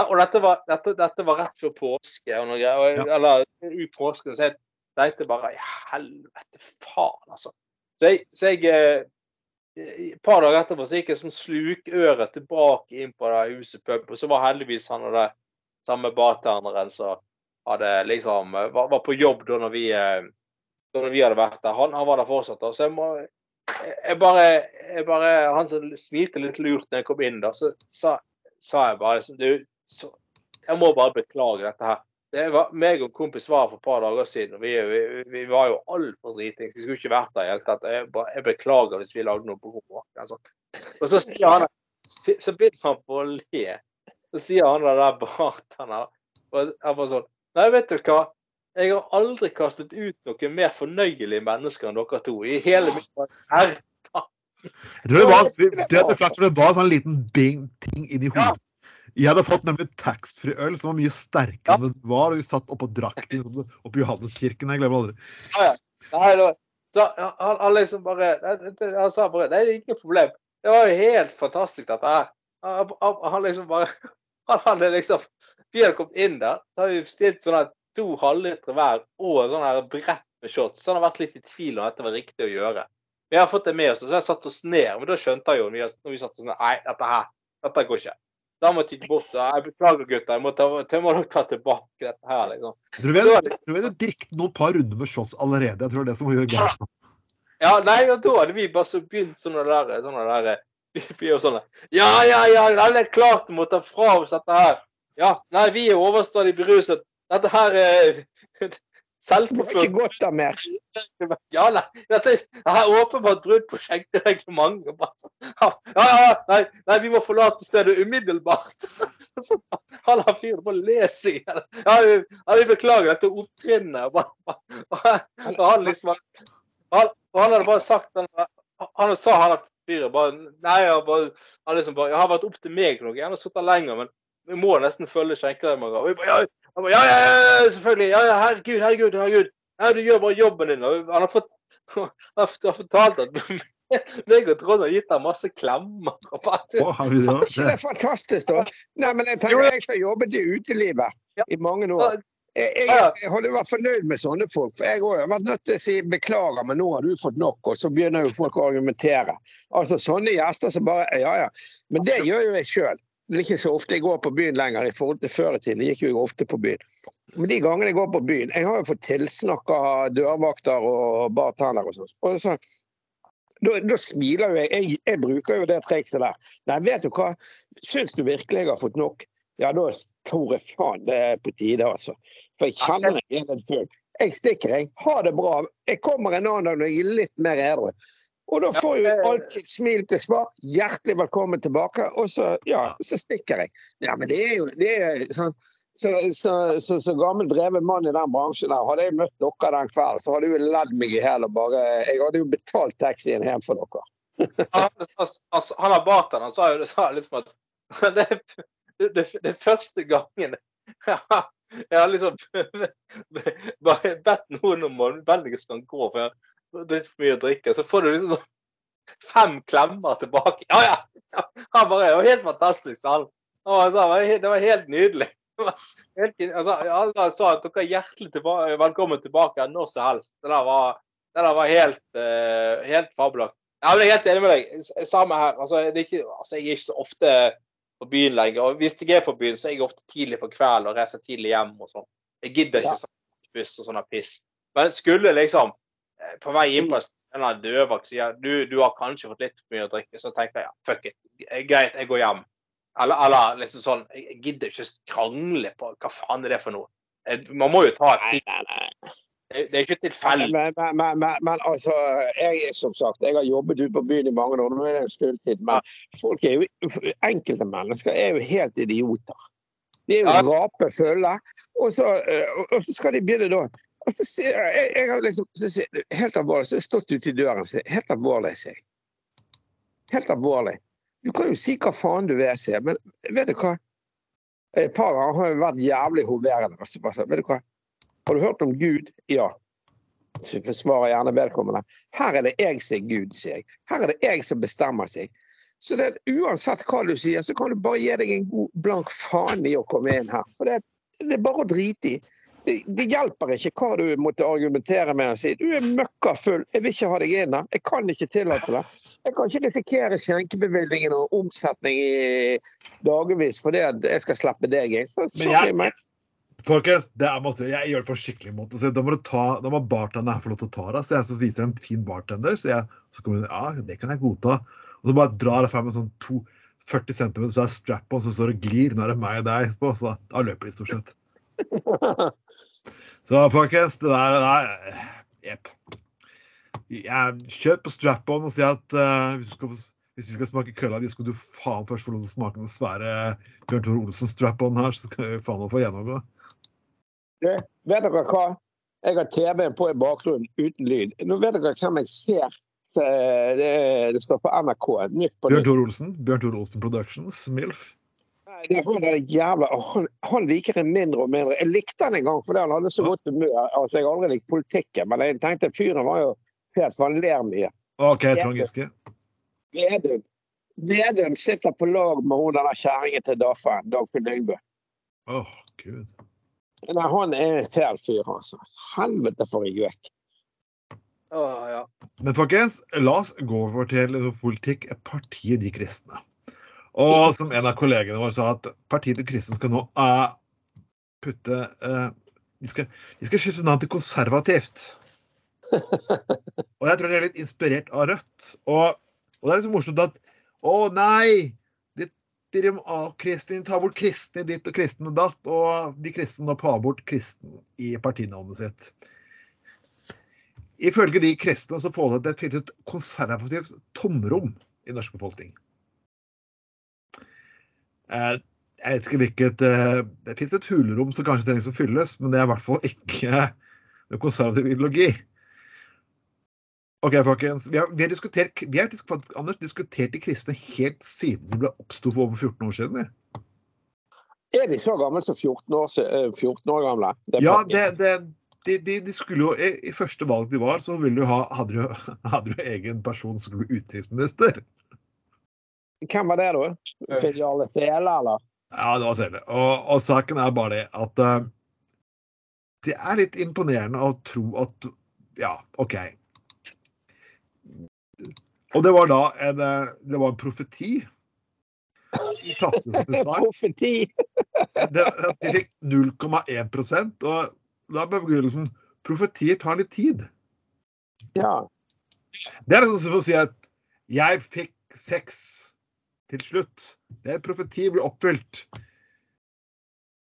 og dette, var, dette, dette var rett før påske, og noe greier. Og jeg, eller ut påsken, så jeg tenkte bare i helvete, faen, altså. Så jeg, så jeg eh, et par dager etterpå så gikk jeg sånn slukøre tilbake inn på det huset pub, og så var heldigvis han og det samme bartenderen som hadde liksom var, var på jobb da når vi, eh, når vi hadde vært der. Han, han var der fortsatt. da, Så jeg må jeg bare, jeg bare Han som smilte litt lurt når jeg kom inn, da, så sa, sa jeg bare liksom Du, så, jeg må bare beklage dette her. Det var, meg og kompis var for et par dager siden, og vi, vi, vi var jo altfor dritings. Vi skulle ikke vært der i det hele tatt. Jeg, jeg beklager hvis vi lagde noe rommet. Altså. Og så sier han Så begynner han på å le. Så sier han der bartenderen og jeg bare sånn Nei, vet du hva? Jeg har aldri kastet ut noen mer fornøyelige mennesker enn dere to i hele mitt. Jeg tror det var, det, det, flaks, for det var en sånn liten bing, ting inni hodet. Jeg hadde fått nemlig taxfree-øl som var mye sterkere enn det var. og Vi satt oppe og drakk den sånn, oppe i Johanneskirken. Jeg glemmer aldri. Så han, han liksom bare det- det- Han sa bare Nei, det er ikke noe problem. Det var jo helt fantastisk, dette her. Han, han, han liksom bare [laughs] Han hadde liksom Vi hadde kommet inn der, så hadde vi stilt sånn her to halvlitere hver og sånn her brett med shots. Så han har vært litt i tvil om dette var riktig å gjøre. Vi har fått det med oss, så jeg satt oss ned. Men da skjønte jeg jo når vi, satt oss ned Nei, dette her, dette går ikke. Da måtte jeg bort. og Jeg beklager, gutter. Jeg må, ta, jeg må nok ta tilbake dette her, liksom. Tror vi hadde, drukket noen par runder med shots allerede. Jeg tror det er det som gjør gærent. Ja, nei, og da hadde vi bare så begynt der, sånne der [laughs] vi, vi er jo Ja, ja, ja, alle er klart å ta fra oss dette her. Ja, nei, vi er overstadig beruset. Dette her [laughs] er selvpåført var ikke godt av mer. Ja, nei, dette er åpenbart brudd på skjenkereglementet. Ja, ja, ja, nei, nei, vi må forlate stedet umiddelbart. [laughs] Han har fyren på å le seg i hjel. Ja, vi- ja, vi beklager dette opptrinnet. Og han liksom han, han hadde bare sagt han, han sa han fyren bare Nei, han, bare, han liksom bare Jeg har vært opp til meg noe. Jeg har sittet lenger, men vi må nesten følge skjenkereglementet. Han bare, ja, ja, ja, selvfølgelig. Ja, ja, herregud, herregud, herregud. Ja, du gjør bare jobben din. Han har fått [laughs] han har fortalt at [laughs] meg og Trond har gitt ham masse klemmer. Og bare, Å, har vi det Er ikke det fantastisk, da? Nei, men jeg tenker jeg som har jobbet i utelivet Ja. i mange år. Jeg, jeg, jeg hadde vært fornøyd med sånne folk. For jeg har vært nødt til å si beklager, men nå har du fått nok. Og så begynner jo folk å argumentere. Altså sånne gjester som bare Ja, ja. Men det gjør jo jeg sjøl. Det er ikke så ofte jeg går på byen lenger i forhold til før i tiden. Jeg gikk jo ofte på byen. Men de gangene jeg går på byen Jeg har jo fått tilsnakk dørvakter og bartender og sånn. Og så Da, da smiler jo jeg. jeg. Jeg bruker jo det trikset der. Nei, vet du hva. Syns du virkelig jeg har fått nok? Ja, da tror jeg faen det er på tide, altså. For jeg kjenner meg helt full. Jeg stikker, jeg. Ha det bra. Jeg kommer en annen dag når jeg er litt mer edru. Og da får jo alltid smil til svar. Hjertelig velkommen tilbake. Og så, ja, så stikker jeg. Ja, men det er jo det er, sånn, så, så, så, så gammel dreven mann i den bransjen der, hadde jeg møtt dere den kvelden, så hadde jeg jo ledd meg i hjel og bare Jeg hadde jo betalt taxien hjem for dere. [laughs] Han, altså, han har bartenderen han sa jo det sa liksom at [laughs] det, det, det første gangen [laughs] jeg har liksom bare bedt noen om vennligst kan gå, for jeg dritt for mye å drikke. Så får du liksom fem klemmer tilbake. Ja, ja! Han bare Det var helt fantastisk, sa han. Det var helt, det var helt nydelig. Helt, altså, alle sa at dere er hjertelig tilbake, velkommen tilbake når som helst. Det der var, det der var helt, uh, helt fabelaktig. Jeg er helt enig med deg. Samme her. Altså, det ikke, altså, jeg er ikke så ofte på byen lenger. Og hvis jeg er på byen, så er jeg ofte tidlig på kvelden og reiser tidlig hjem og sånn. Jeg gidder ikke Ja. sånn buss og sånn piss. Men skulle liksom på vei inn på en dørvakt sier du, du har kanskje fått litt for mye å drikke, så tenker jeg ja, fuck it. Eh, Greit, jeg går hjem. Eller, eller liksom sånn Jeg gidder ikke krangle på hva faen er det for noe. Eh, Man må jo ta et Nei, nei, nei. Det det er ikke tilfeldig. Men, men, men, men, altså, jeg som sagt, jeg har jobbet ute på byen i mange år, nå er det en stund siden. Men folk er jo, enkelte mennesker er jo helt idioter. De er jo Ja. rape fulle, og så, eh, og så skal de begynne da. Og så sier jeg, jeg, har liksom, helt alvorlig, så har jeg stått ute i døren og helt alvorlig, sier jeg. Helt alvorlig. Du kan jo si hva faen du vil, sier men vet du hva? Et par ganger har jeg vært jævlig hoverende. Vet du hva? Har du hørt om Gud? Ja. Så forsvarer gjerne vedkommende. Her er det jeg som er Gud, sier jeg. Her er det jeg som bestemmer seg. Så det, uansett hva du sier, så kan du bare gi deg en god blank faen i å komme inn her. For det, det er bare å drite i. Det, det hjelper ikke hva du måtte argumentere med og si. Du er møkka full, jeg vil ikke ha deg inn her. Jeg kan ikke tillate det. Jeg kan ikke risikere skjenkebevilgningen og omsetning i dagevis fordi jeg skal slippe deg inn. Så, sorry, men Folkens, det er måte, jeg gjør det på en skikkelig måte. Så da må, ta, da må bartenderen få lov til å ta det. Så jeg så viser en fin bartender. Så, jeg, så kommer hun ja, det kan jeg godta. Og så bare drar jeg frem en sånn to, 40 cm, så er strap-on som står og glir. Nå er det meg og deg på. Så da løper de stort sett. [laughs] Så folkens, det der, det der Jepp. Kjøp på strap-on og si at uh, hvis, du skal, hvis vi skal smake kølla di, skal du faen først få lov til å smake den svære Bjørn Tore Olsen strap-on her, så skal vi faen meg få gjennomgå. Vet dere hva? Jeg har TV-en på i bakgrunnen uten lyd. Nå vet dere hvem jeg ser. Eh, Det, det står på NRK. Nytt på Bjørn nytt. Tore Olsen. Bjørn Tore Olsen Productions, MILF. Nei, det er han der jævla han, han liker jeg mindre og mindre. Jeg likte han en gang fordi han hadde så godt humør. Altså, jeg har aldri likt politikken, men jeg tenkte fyren var jo helt for han ler mye. OK, Trond Giske. Vedum Vedum sitter på lag med hun der kjerringen til Daffen, Dagfinn Lyngbø. Oh, gud. Nei, han er en fæl fyr, altså. Helvete for en gjøk. Oh, ja. Men folkens, la oss gå over til liksom, politikk. Partiet De kristne. Og som en av kollegene våre sa, at Partiet til Kristen skal nå uh, putte uh, de, skal, de skal skifte navn til konservativt. Og jeg tror de er litt inspirert av Rødt. Og, og det er liksom morsomt at Å nei! De, kristen, bort kristne ditt og kristne datt. Og de kristne nå tar bort kristen i partinavnet sitt. Ifølge de kristne så får det et konservativt tomrom i norsk befolkning. Eh, Jeg vet ikke hvilket eh, Det finnes et hulrom som kanskje trengs å fylles, men det er i hvert fall ikke med konservativ ideologi. Ok, folkens. Vi har, vi har diskutert vi har disk- faktisk, Anders, diskutert de kristne helt siden de ble oppsto for over 14 år siden. vi. Er de så gamle som 14 år, eh, 14 år gamle? Det Ja, det, det, de, de, de skulle jo, i, I første valg de var, så ville du ha, hadde du, [laughs] hadde jo egen person som skulle bli utenriksminister. Hvem var det, da? Finn Jarle Tele, eller? Ja, det var selv. Og, og saken er bare det at uh, det er litt imponerende å tro at Ja, OK. Og det var da en, eh, det var en profeti. De tapte som de sa. Profeti! Det, de fikk 0,1 og da er begrunnelsen profetier tar litt tid. Ja. Det er liksom som å si at jeg fikk sex til slutt. Det er profeti blir oppfylt.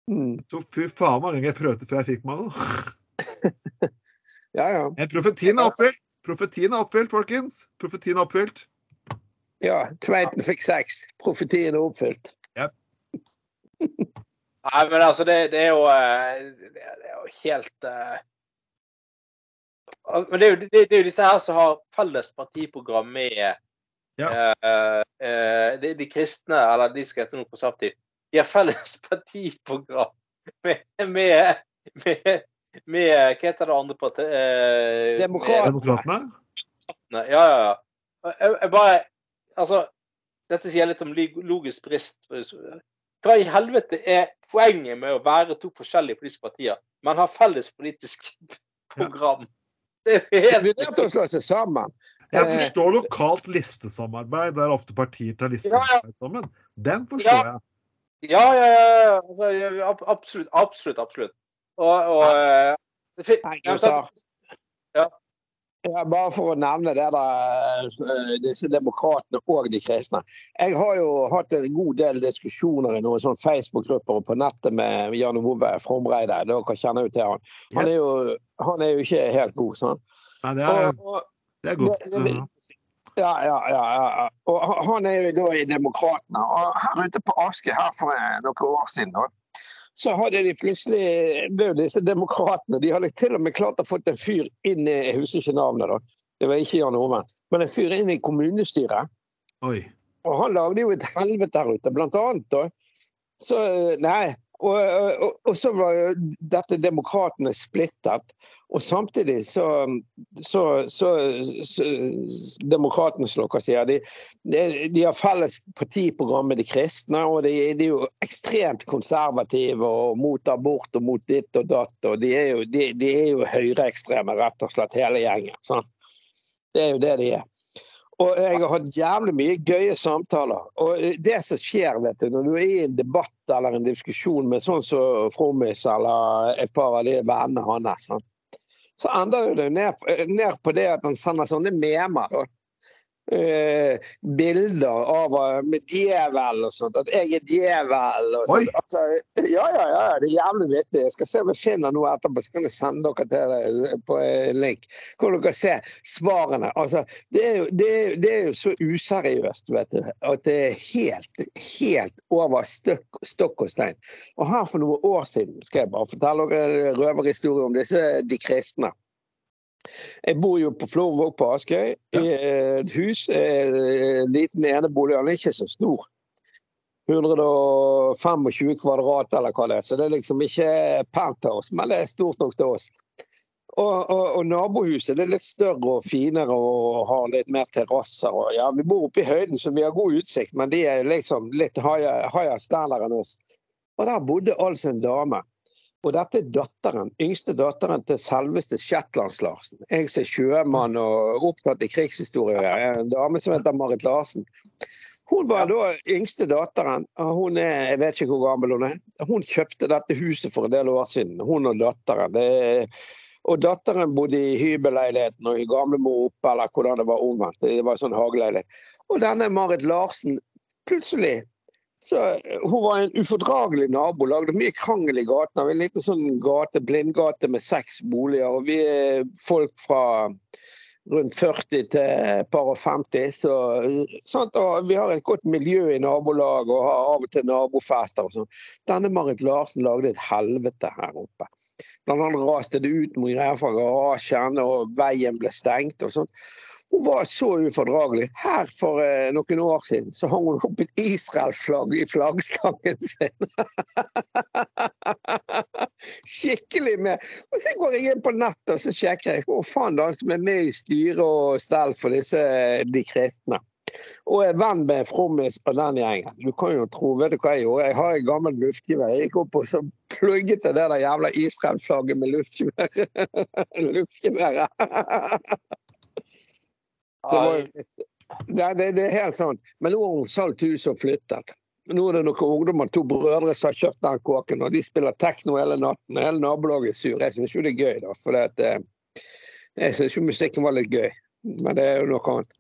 Mm. Så fy faen hvor lenge jeg prøvde før jeg fikk meg noe. [laughs] Ja, ja. Men profetien er oppfylt. Profetien er oppfylt, folkens. Profetien er oppfylt. ja. Tveiten fikk sex. Profetien er oppfylt. Nei, men altså, det, det er jo eh, Det er jo helt uh, Men det er, jo, det, det er jo disse her som har felles partiprogram med Ja. eh, eh, de, de kristne, eller de som heter noe konservativt. De har felles [laughs] partiprogram med, med, med, med Hva heter det andre partiet? Eh, Demokratene? Ja, ja, ja. Jeg, jeg bare Altså, dette sier litt om logisk brist. Hva i helvete er poenget med å være to forskjellige politiske partier, men ha felles politisk [laughs] program? Jo Vi er nødt til å slå seg sammen. Jeg Eh, forstår lokalt listesamarbeid, der ofte partier tar Ja, ja. listesamarbeid sammen. Den forstår jeg. Ja, ja, ja. Ja, Absolutt. Absolutt. absolutt. Og, og ja. det Ja, gutter. Ja, bare for å nevne det der, eh, disse demokratene og de kristne. Jeg har jo hatt en god del diskusjoner i noen sånne Facebook-grupper og på nettet med Jan Ove Fromreide. Dere kjenner jo til han. Han er jo, han er jo ikke helt god, sånn. Nei, det er, Og, og, det er godt. det- det- ja, ja, ja, ja. Og han- er jo da i Demokratene. Og her ute på Aske her for noen år siden, da, så hadde de plutselig ble disse demokratene De hadde til og med klart å få en fyr inn i Jeg husker ikke navnet, da. Det var ikke Jan Ove. Men en fyr inn i kommunestyret. Oi. Og han lagde jo et helvete her ute, blant annet. Da. Så Nei. Og, og, og så var jo dette demokratene splittet. Og samtidig så, så, så, så Demokratene, som dere sier, de, de, har felles partiprogram med de kristne. Og de, de er jo ekstremt konservative og mot abort og mot ditt og datt. Og de er jo, de, høyreekstreme, rett og slett, hele gjengen. Sant? Det er jo det de er. Og jeg har hatt jævlig mye gøye samtaler. Og det som skjer, vet du, når du er i en debatt eller en diskusjon med sånn som Frommis eller et par av de vennene hans, så ender det ned, ned på det at han sender sånne memer. Da. Eh, bilder av eh, med djevel og sånt. At jeg er djevel og sånt. Altså, ja, ja, ja. Det er jævlig vittig. Jeg skal se om jeg finner noe etterpå, så kan jeg sende dere til det på en link. Hvor dere se svarene. Altså, det er jo, det er, det er jo så useriøst, vet du. At det er helt, helt over støkk, stokk og stein. Og her for noen år siden skal jeg bare fortelle dere røverhistorie om disse de kristne. Jeg bor jo på Florvåg på Askøy, i et hus. eh, En liten enebolig. Han er ikke så stor. 125 kvadrat eller hva det er. Så det er liksom ikke penthouse, men det er stort nok til oss. Og, og, og nabohuset det er litt større og finere og har litt mer terrasser. Ja, vi bor oppe i høyden, så vi har god utsikt, men de er liksom litt higher standard enn oss. Og der bodde altså en dame. Og dette er datteren, yngste datteren til selveste Shetlands-Larsen. Jeg som er sjømann og opptatt i krigshistorie. En dame som heter Marit Larsen. Hun var da yngste datteren. Hun er, jeg vet ikke hvor gammel hun er. Hun kjøpte dette huset for en del år siden, hun og datteren. Det, og datteren bodde i hybelleiligheten og gamlemor oppe, eller hvordan det var omvendt. Det var en sånn hageleilighet. Og denne Marit Larsen, plutselig så eh, Hun var en ufordragelig nabo, lagde mye krangel i gaten. En liten sånn gate, blindgate med seks boliger. og Vi er folk fra rundt 40 til par og 50. Så, sant? Og vi har et godt miljø i nabolaget og har av og til nabofester. og sånn. Denne Marit Larsen lagde et helvete her oppe. Blant annet raste det ut mot greier fra garasjen, og veien ble stengt. og sånt. Hun var så ufordragelig. Her for eh, noen år siden så hang hun opp et Israel-flagg i flaggstangen sin. [laughs] Skikkelig med. Og så går jeg inn på nettet og så sjekker jeg hvor faen det er som er med i styre og stell for disse de kristne. Og er venn med Frommis på den gjengen. Du kan jo tro, vet du hva jeg gjorde? Jeg har en gammel luftgevær. Jeg gikk opp og så plugget det der jævla Israel-flagget med luftgevær. [laughs] luftgeværet. [laughs] Det, var, det, det, det er helt sant. Men nå har hun solgt huset og flyttet. Nå er det noen ungdommer, to brødre som har kjøpt den kåken, og de spiller tekno hele natten. og Hele nabolaget er sur. Jeg syns jo det er gøy, da. For det at, eh, jeg syns jo musikken var litt gøy. Men det er jo noe annet.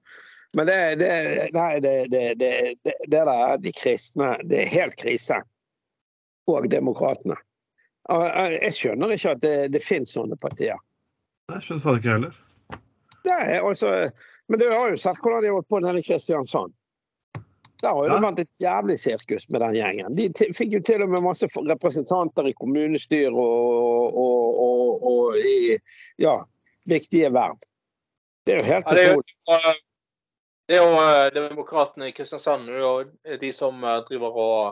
Men det, det, nei, det, det, det, det, det der, de kristne, det er helt krise. Og demokratene. Jeg skjønner ikke at det, det finnes sånne partier. Jeg skjønner faen ikke heller. Nei, er altså, men du har jo sett hvordan de har holdt på nede i Kristiansand. Der har jo det vært et jævlig sirkus med den gjengen. De fikk jo til og med masse representanter i kommunestyr og, og, og, og i ja, viktige verv. Det er jo helt Ja, det er jo- utrolig. Jo eh, Demokratene i Kristiansand det er de som eh, driver og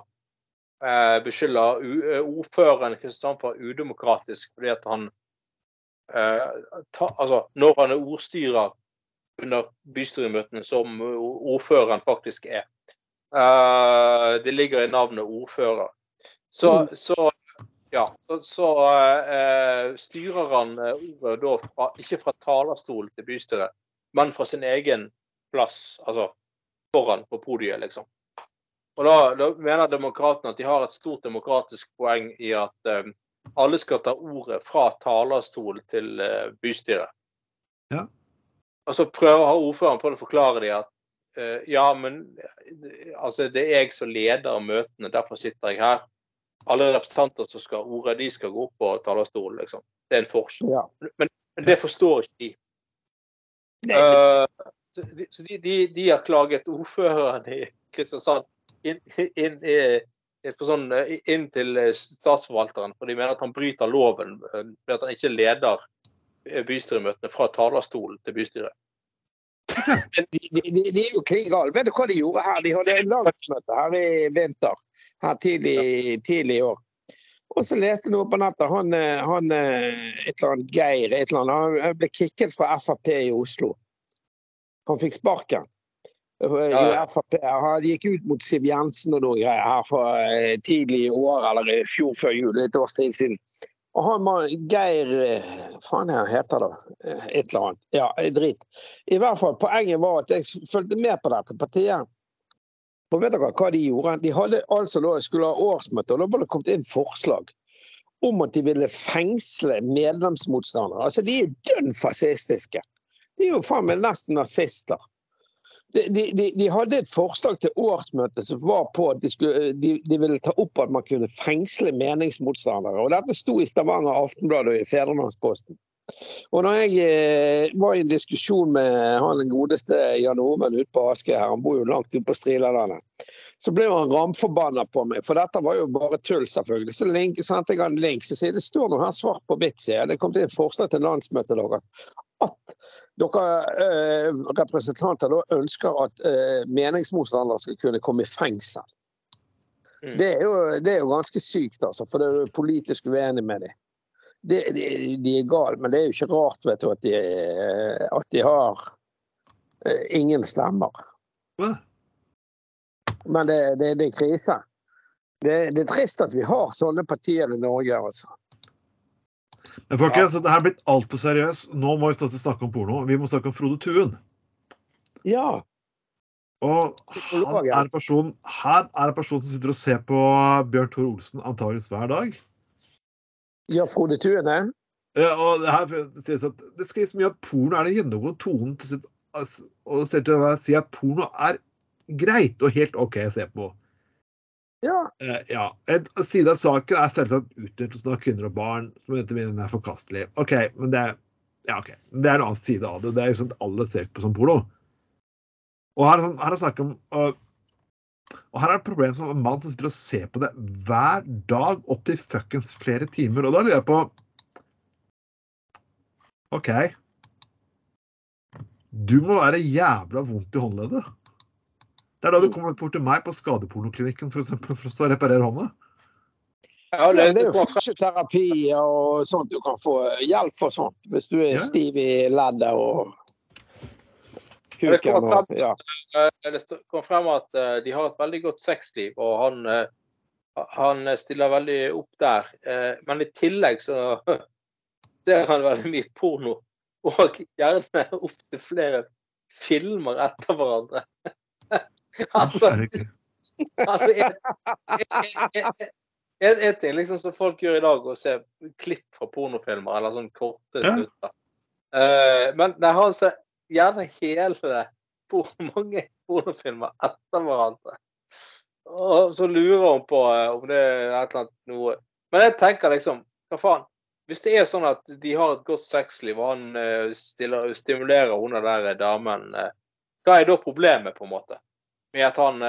eh, beskylder eh, ordføreren i Kristiansand for udemokratisk fordi at han eh, ta, Altså, når han er ordstyrer under bystyremøtene, som ordføreren faktisk er. Uh, det ligger i navnet ordfører. Så, så ja, så, så uh, styrer han eh, ordet da fra, ikke fra talerstol til bystyret, men fra sin egen plass, altså foran på podiet, liksom. Og da, da mener demokratene at de har et stort demokratisk poeng i at uh, alle skal ta ordet fra talerstol til bystyret. Ja. Og så prøver å ha ordføreren på å forklare dem at uh, ja, men altså, det er jeg som leder møtene, derfor sitter jeg her. Alle representanter som skal ha ordet, de skal gå opp på talerstolen, liksom. Det er en forskjell. Ja. Men det forstår ikke de. Det, Eh, så de, så de, de, de har klaget ordføreren i Kristiansand inn, inn, inn, sånn, eh, inn til statsforvalteren, for de mener at han bryter loven ved at han ikke leder bystyremøtene fra talerstolen til bystyret. [laughs] de, de, de, er jo klin gale. Vet du hva de gjorde her? De hadde en landsmøte her i vinter. Her tidlig, tidlig i år. Og så leste noe på nettet. Han, eh, han eh, et eller annet Geir et eller annet, han ble kicket fra Frp i Oslo. Han fikk sparken. Eh, Ja. Han gikk ut mot Siv Jensen og noe greier her for eh, tidlig i år, eller i fjor før jul, et års tid siden. Og han Geir eh, Faen, hva heter det? Eh, Et eller annet. Ja, drit. I hvert fall, Poenget var at jeg fulgte med på dette partiet. Og vet dere hva de gjorde? De hadde altså da, skulle ha årsmøte, og da var det kommet inn forslag om at de ville fengsle medlemsmotstandere. Altså, De er dønn fascistiske. De er jo faen meg nesten nazister. De, de, de, de hadde et forslag til årsmøte som var på at de, skulle, de ville ta opp at man kunne fengsle meningsmotstandere. Og Dette sto i Stavanger Aftenblad og i Fedrelandsposten. Og når jeg eh, var i en diskusjon med han godeste Jan Oven ute på Aske her, han bor jo langt ute på Strilalandet, så ble han ramforbanna på meg, for dette var jo bare tull, selvfølgelig. Så link, sendte jeg han en link, så sier det står noe her svart på hvitt, sier jeg. Det kom til et forslag til landsmøtet deres at dere eh, representanter da ønsker at eh, meningsmotstandere skal kunne komme i fengsel. Mm. Det er, jo, det er jo ganske sykt, altså, for det er jo politisk uenig med dem. De, de, de er gale, men det er jo ikke rart vet du, at, de, at de har eh, ingen stemmer. Hva? Men det, det, det er krise. Det, det er trist at vi har sånne partier i Norge, altså. Men folkens, det her er blitt altfor seriøst. Nå må vi å snakke om porno. Vi må snakke om Frode Tuen. Ja. Og han er en person, her er en person som sitter og ser på Bjørn Thor Olsen antageligvis hver dag. Ja, Frode Tuen, eh? Ja, og det her sies at det skrives mye at porno er den gjennomgående tonen til sitt Og ser til å si at porno er greit og helt OK å se på. Ja. Eh, ja. En side av saken er selvsagt utnyttelsen av kvinner og barn, som etter min er forkastelig. OK, men det, ja, ok. Men det er en annen side av det. Det er jo sånn at alle ser på som porno. Og her, er sånn- her er snakk om øh, Og her er det et problem som en mann som sitter og ser på det hver dag opptil fuckings flere timer. Og da lurer jeg på OK. Du må være jævla vondt i håndleddet. Det er da du kommer bort til meg på skadepornoklinikken for, eksempel, for å reparere hånda. Ja, Ja, det, det er jo fysioterapi og sånt du kan få hjelp for sånt, hvis du er Ja. stiv i leddet og kuken og ja. Eh, Det kom frem at eh, de har et veldig godt sexliv, og han, eh, han stiller veldig opp der. Eh, Men i tillegg så [laughs] ser han veldig mye porno, og gjerne opptil flere filmer etter hverandre. [laughs] altså, altså en, en, en, en ting liksom som folk gjør i dag, å se klipp fra pornofilmer, eller sånn korte Ja. snutter. Eh, men nei, han ser gjerne hele hvor [laughs] mange pornofilmer etter hverandre. Og så lurer hun på eh, om det er et eller annet noe Men jeg tenker liksom, hva faen? Hvis det er sånn at de har et godt sexliv, og han eh, stiller, stimulerer hun der damen, eh, hva er da problemet, på en måte? Med at han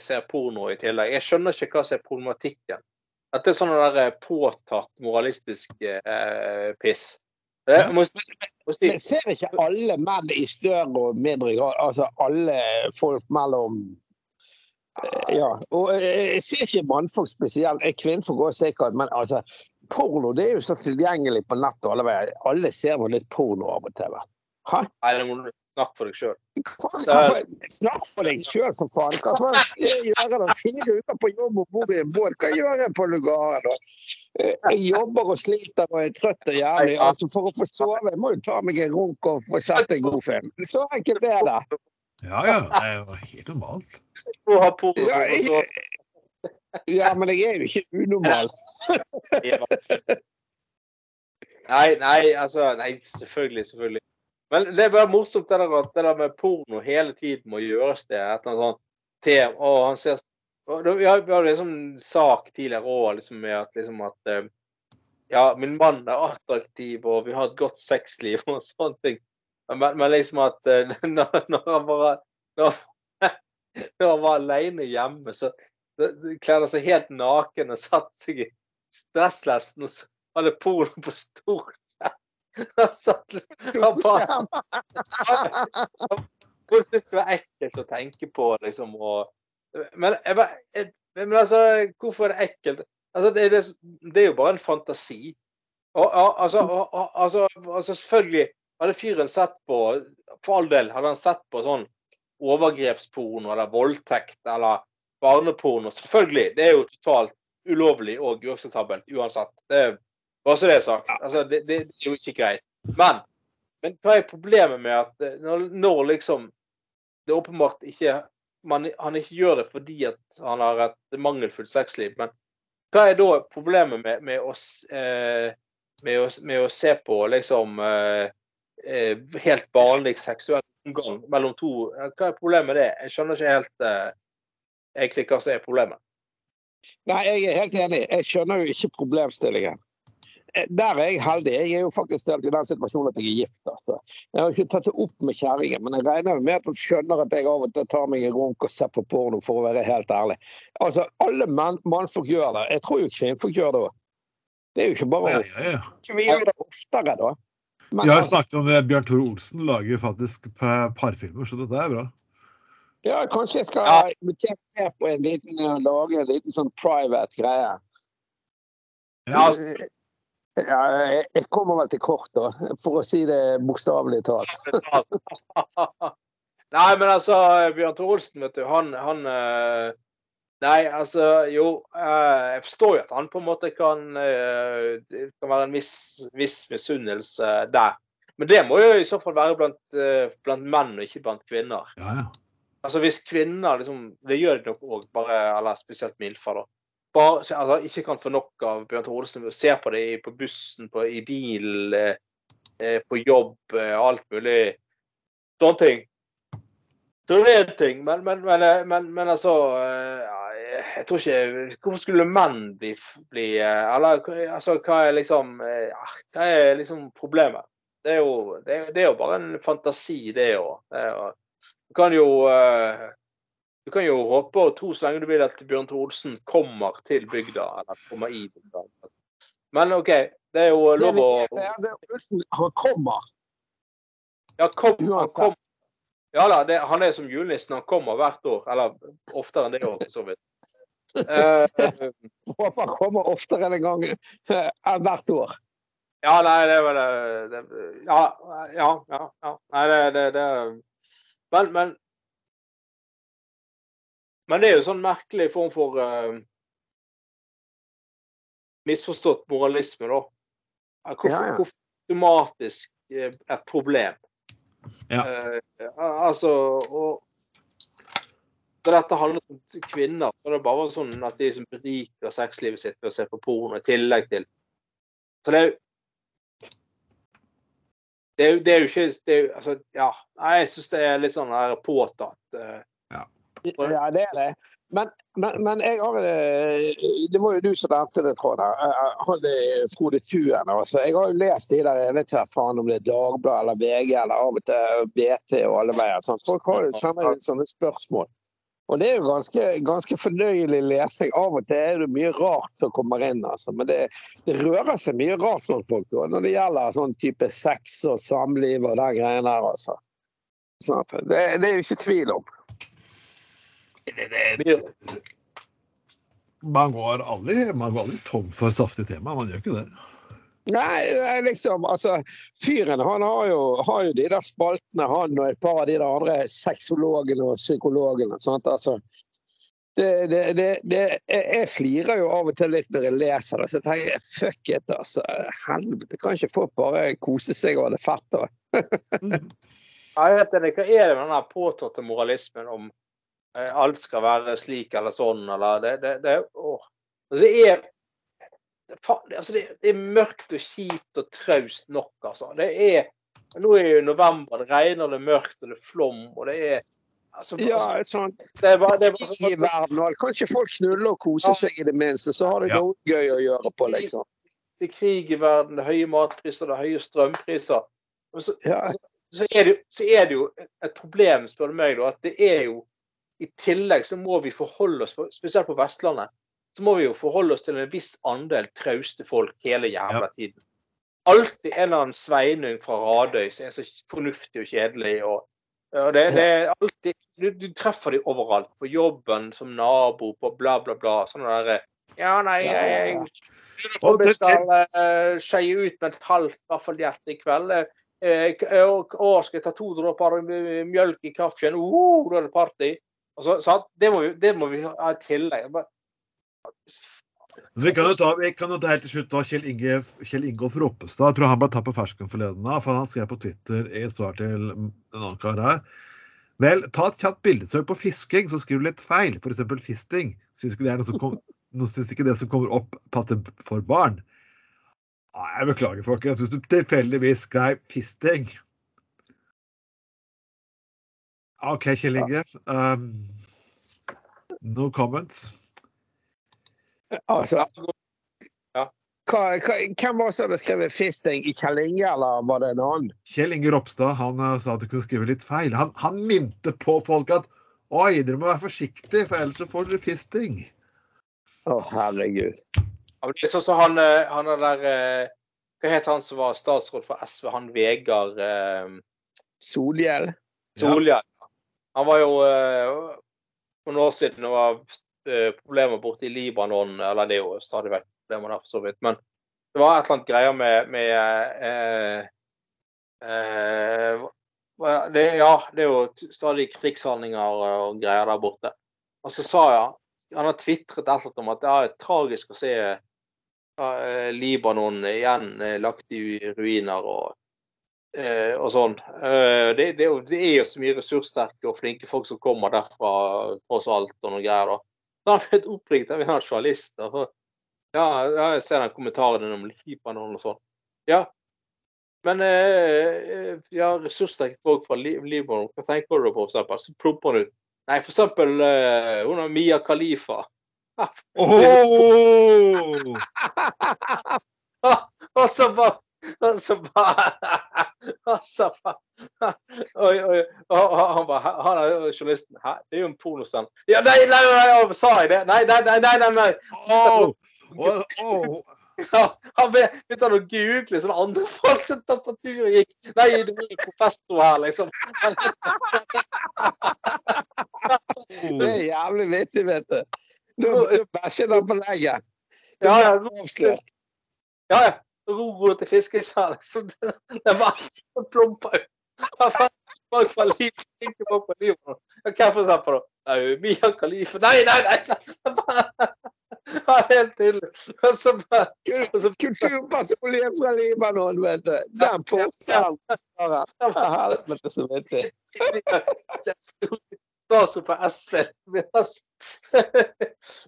ser porno i tillegg. Jeg skjønner ikke hva som er problematikken. At det er sånn der påtatt moralistisk eh, piss. Men ser ikke alle menn i større og mindre grad, altså alle folk mellom eh, Ja. Og eh, jeg ser ikke mannfolk spesielt, eh, kvinnfolk også sikkert, men altså Porno det er jo så tilgjengelig på nettet alle veier. Alle ser nå litt porno av og til. Hæ? Snakke for deg sjøl. Snakk for deg sjøl, for faen. Hva skal [laughs] jeg gjøre da? Fire uker på jobb og bor i en båt, hva gjør jeg på lugaren da? Eh, Jeg jobber og sliter og er trøtt og jævlig. Altså, for å få sove jeg må jo ta meg en runk og få sett en god film. Så enkelt er det. Ja, ja. Det er jo helt normalt. Du har porno, Ja, jeg, ja, men jeg er jo ikke unormal. [laughs] Nei, nei, altså Nei, selvfølgelig, selvfølgelig. Men det er bare morsomt det der, det der med porno hele tiden må gjøres det. Et eller annet sånt tema. Og han ser Vi hadde liksom sak tidligere òg liksom, med at liksom at eh, Ja, min mann er attraktiv, og vi har et godt sexliv og sånne ting. Men, men liksom at eh, [laughs] når, han bare [laughs] når, han var alene hjemme, så kledde han seg helt naken og satte seg i stresslesten og hadde porno på stolen. [laughs] Hun syntes [laughs] det var ekkelt å tenke på, liksom. Og, men, jeg, jeg, men altså, hvorfor er det ekkelt? Altså, det, det, det er jo bare en fantasi. Og, og, altså, og, altså, altså, selvfølgelig hadde fyren sett på For all del hadde han sett på sånn overgrepsporno eller voldtekt eller barneporno. Selvfølgelig. Det er jo totalt ulovlig og uakseptabelt uansett. Det er bare så det er sagt. Altså, det, det, det er jo ikke greit. Men, men hva er problemet med at eh, når, når liksom det åpenbart ikke man, Han ikke gjør det fordi at han har et mangelfullt sexliv, men hva er da problemet med, med, å, s- eh, med, å, med å se på liksom eh, eh, helt vanlig seksuell omgang mellom to Hva er problemet med det? Jeg skjønner ikke helt eh, egentlig hva som er problemet. Nei, jeg er helt enig. Jeg skjønner jo ikke problemstillingen. Eh, Der er jeg heldig. Jeg er jo faktisk delt i den situasjonen at jeg er gift. Altså. Jeg har ikke tatt det opp med kjerringen, men jeg regner med at hun skjønner at jeg av og til tar meg en runk og ser på porno, for å være helt ærlig. Altså, Alle mann, mannfolk gjør det. Jeg tror jo kvinnfolk gjør det òg. Det er jo ikke bare Ja, ja, ja. Vi gjør det oftere, da. Men, jeg har altså, snakket om det. Bjørn Tore Olsen lager faktisk pa- parfilmer, så dette er bra. ja, kanskje jeg skal invitere ja. på en liten eh, lage en liten sånn private greie. Ja, Ja, jeg, kommer vel til kort, da, for å si det bokstavelig talt. [laughs] Nei, men altså, Bjørn Olsen, vet du, han, han eh, Nei, altså, jo. eh, Jeg forstår jo at han på en måte kan eh, Det kan være en viss, viss misunnelse der. Men det må jo i så fall være blant, blant menn, og ikke blant kvinner. Ja, ja. Altså hvis kvinner liksom Det gjør de nok òg, bare Eller spesielt Milfa, da. Bare, altså, ikke kan få nok av Bjørn Tore Olsen. Ser på det på bussen, på, i bil, eh, eh, på jobb, eh, alt mulig. Sånne ting. Så det er en ting, men, men, men, eh, men, altså eh, Jeg tror ikke Hvorfor skulle menn bli, bli eh, Eller altså, hva er liksom eh, Hva er liksom problemet? Det er jo, det er, det er jo bare en fantasi, det òg. Du kan jo eh, du kan jo håpe og tro så lenge du vil at Bjørn Tore Olsen kommer til bygda. Eller kommer i bygda. Men OK, det er jo lov å Olsen, kommer. Ja, kom, han Uansett. kom. Ja da, det, han er som julenissen. Han kommer hvert år. Eller oftere enn det òg, for så vidt. Eh, [laughs] Håper han kommer oftere enn en gang eh, enn hvert år. ja, nei, det var det, det Ja, ja. ja, ja. Nei, det, det, det Men, men Men det er jo sånn merkelig form for uh, misforstått moralisme, da. Hvorfor, Ja, ja. hvorfor automatisk eh, et problem? Ja. Uh, altså og da dette handlet om kvinner, så er det bare sånn at de som beriker sexlivet sitt ved å se på porno i tillegg til Så det er jo det, er jo, det er jo ikke det er jo, altså, Ja. Nei, jeg syns det er litt sånn påtatt. eh, Ja, det er det. Men, men, men jeg har eh, Det var jo du som nevnte det, Trond. her. Eh, Han Frode Tuen. Altså. Jeg har jo lest de der, jeg vet ikke faen om det er Dagbladet eller VG eller av og til BT og alle veier. Sånn. Folk har jo sender inn sånne spørsmål. Og det er jo ganske, ganske fornøyelig lesing. Av og til er det mye rart som kommer inn, altså. Men det, det rører seg mye rart blant folk da, når det gjelder sånn type sex og samliv og den greien der, altså. Sånn det, det er jo ikke tvil om. Mye- Man går aldri, man går aldri tom for saftig tema, man gjør ikke det. Nei, det liksom, altså, fyren han har jo, har jo de der spaltene, han og et par av de der andre sexologene og psykologene. Sant? Altså, det, det, det, det, jeg jeg flirer jo av og til litt når jeg leser det, så jeg tenker fuck it, altså. Helvete, kan ikke folk bare kose seg og ha det fett? da? [laughs] Jeg vet ikke, Hva er det med den påtatte moralismen om alt skal være slik eller sånn, eller det, det, det. Altså, det er det, altså det, det er mørkt og kjipt og traust nok, altså. Det er Nå er jo november, det regner, det er mørkt og det er flom, og det er altså, Ja, altså, sånn. det er bare, det er I verden, og kan ikke folk knulle og kose seg i det minste, så har de Ja. noe gøy å gjøre på, liksom. det er krig i verden, det er høye matpriser, det er høye strømpriser. Så, Ja, så er, det, så er det jo et problem, spør du meg, da, at det er jo I tillegg så må vi forholde oss, spesielt på Vestlandet, så må vi jo forholde oss til en viss andel trauste folk hele jævla tiden. Alltid en eller annen sveinung fra Radøy som er så fornuftig og kjedelig. og, og det, det er alltid, du, du treffer dem overalt. På jobben, som nabo, på bla, bla, bla. Sånne derre Ja, nei, jeg, jeg, skal uh, skeie ut med et halvt vaffelhjerte i kveld. Uh, og, å, skal jeg ta to dråper mjølk i kaffen? Uh, da er det party. Altså? Det, må vi, det må vi ha i tillegg. Vi kan jo ta, kan jo ta helt til slutt da Kjell, Inge, Kjell Ingolf Ropstad. Jeg tror han ble tatt på fersken forleden. for Han skrev på Twitter i svar til en annen kar her. Vel, ta et kjapt bildesøk på fisking, så skriver du litt feil. F.eks. fisting. Syns ikke det ikke det som kommer opp, passer for barn. Jeg beklager, folkens. Hvis du tilfeldigvis skrev fisting OK, Kjell Inge. Um, no comments. altså, Ja, hva, hva, hvem var det som hadde skrevet 'fisting' i Kjell Inge, eller var det en annen? Kjell Inge Ropstad han eh, sa at du kunne skrive litt feil. Han, han minte på folk at oi, dere må være forsiktige, for ellers så får dere fisting. Å, herregud. Ja, men det er sånn som han, eh, han er der eh, Hva het han som var statsråd for SV? Han Vegard eh, Solhjell. Solhjell. Han var jo eh, for noen år siden det var eh, problemer borte i Libanon, eller det er jo stadig vekk problemer der, for så vidt. Men det var et eller annet greier med, med eh, det, Ja, det er jo stadig krigshandlinger og greier der borte. Og så sa jeg Han har tvitret et om at det er tragisk å se Libanon igjen lagt i ruiner og eh, og sånn. Eh, det, det, det er jo så mye ressurssterke og flinke folk som kommer derfra, tross alt, og noe greier. da. Så han ble oppringt av en journalist. journalister. Ja, jeg ser den kommentaren om Libanon og sånn. Ja, men eh, eh, ja, ressurssterke folk fra Libanon, hva tenker du på, for eksempel? Så plumper han ut. Nei, for eksempel eh, hun er Mia Khalifa. Oh! [laughs] Og så bare og så bare [laughs] og så bare [laughs] Oi, oi. Og han bare Han er journalisten. Hæ, det er jo en pornostand. Ja, nei, nei, nei, sa jeg det? Nei, nei, nei, nei. nei, nei. Oh! Oh, oh. Ja, han begynte han å google sånne andre [laughs] folk som tastaturet gikk. Nei, du er en professor her, liksom. Det er jævlig vittig, vet du. Du bæsjer den på legget. Du blir avslørt. Ja, ja. Ro til fiskeskjær. liksom. Det var plumpa ut. Fra livet. Ikke livet. Ja, Hvem for eksempel? Nei, Mia Khalifa. Nei, nei, nei! Ja, helt tydelig. Og så bare og Kulturpersonlighet fra Libanon, vet du. Den forskjellen. Helvete, så vittig. Statsråd for SV.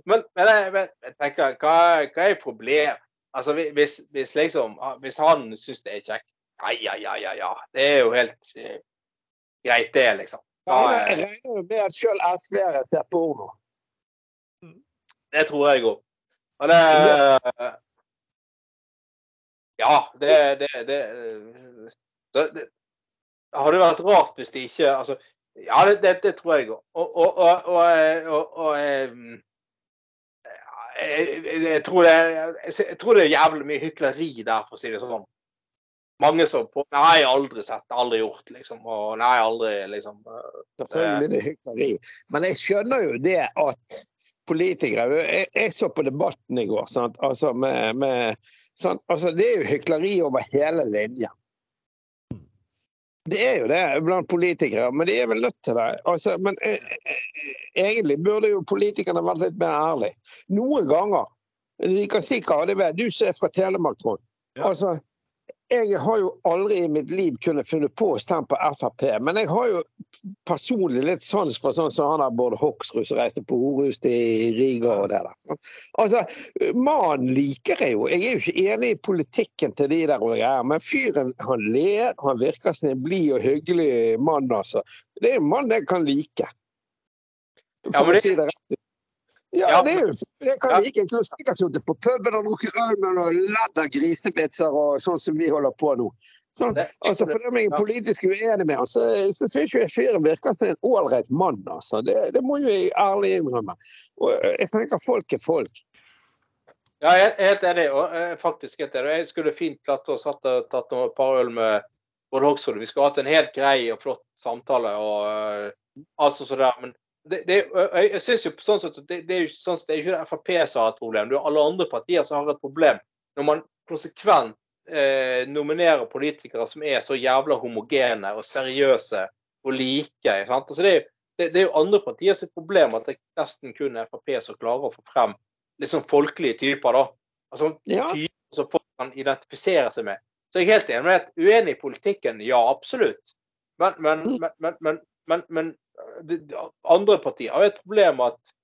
Men, men jeg, jeg tenker, hva, hva er problemet? Altså, hvis, hvis, liksom, hvis han syns det er kjekt, Ja, ja, ja, ja. ja. Det er jo helt eh, greit, det, liksom. Da, Jeg eh, regner jo med at sjøl SV-ere ser porno. det tror jeg òg. Og det Ja, det det, det, det, det hadde vært rart hvis de ikke Altså, ja, det, tror jeg òg. Og, og, og, og, og, og eh, jeg, jeg, tror det, jeg tror det er jævlig mye hykleri der, for å si det sånn. Mange som på Nei, aldri sett, aldri gjort, liksom. Og nei, aldri, liksom. Selvfølgelig det er hykleri. Men jeg skjønner jo det at politikere Jeg, jeg så på Debatten i går. Sant? Altså med, med, sant? Altså det er jo hykleri over hele linja. Det er jo det blant politikere, men de er vel nødt til det. Altså, men eh, eh, egentlig burde jo politikerne vært litt mer ærlige. Noen ganger. De kan si hva det ved. Du som er fra Telemark, Trond. Ja. Altså, jeg har jo aldri i mitt liv kunnet funnet på å stemme på Frp, men jeg har jo personlig litt sans for sånn som han der Bård Hoksrud som reiste på horhus til Riga og det der. Altså, mannen liker jeg jo. Jeg er jo ikke enig i politikken til de der, og greier, men fyren han ler, han virker som en blid og hyggelig mann, altså. Det er en mann jeg kan like. For Ja, men å si det rett. Ja, det er jo Jeg kan ikke en kunne sikkert sittet på puben og drukket øl med noen ladder grisepizzaer og sånn som vi holder på nå. Sånn, altså, for det jeg er jeg politisk uenig med altså, så, syns jeg fyren virker som en ålreit mann. altså. Det, det må jo jeg ærlig innrømme. Og jeg tenker folk er folk. Ja, jeg er helt enig. og jeg faktisk helt enig. Jeg skulle fint klart å satt, tatt noen par øl med Bård Hoksrud. Vi skulle hatt en helt grei og flott samtale og uh, altså der, Men det, det, jeg, jeg synes jo sånn sett det, det er jo sånn, det er ikke Frp som har et problem. Det er alle andre partier som har et problem. Når man konsekvent eh, nominerer politikere som er så jævla homogene og seriøse og like. Altså det, er, det, det er jo andre partier sitt problem at det nesten kun er Frp som klarer å få frem sånn folkelige typer, da. Altså Ja. typer som folk kan identifisere seg med. Så jeg er helt enig med at uenig i politikken, ja, absolutt. Men, men, men, men, men, men, det, det- andre partier har et problem at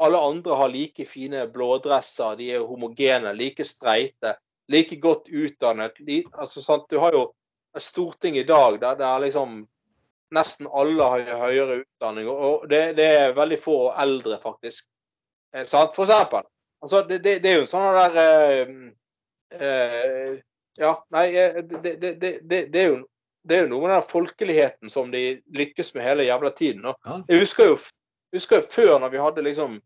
alle andre har like fine blådresser, de er homogene, like streite, like godt utdannet. Altså, sant? Du har jo et storting i dag der, er liksom nesten alle har høyere utdanning, og, det, det er veldig få eldre, faktisk. Eh, sant? For eksempel. Altså, det, det, det er jo sånn der eh, eh, Ja, nei, eh, det, det, det, det, det, er jo, det er jo noe med den folkeligheten som de lykkes med hele jævla tiden. Ja. jeg husker jo, husker jo før, når vi hadde liksom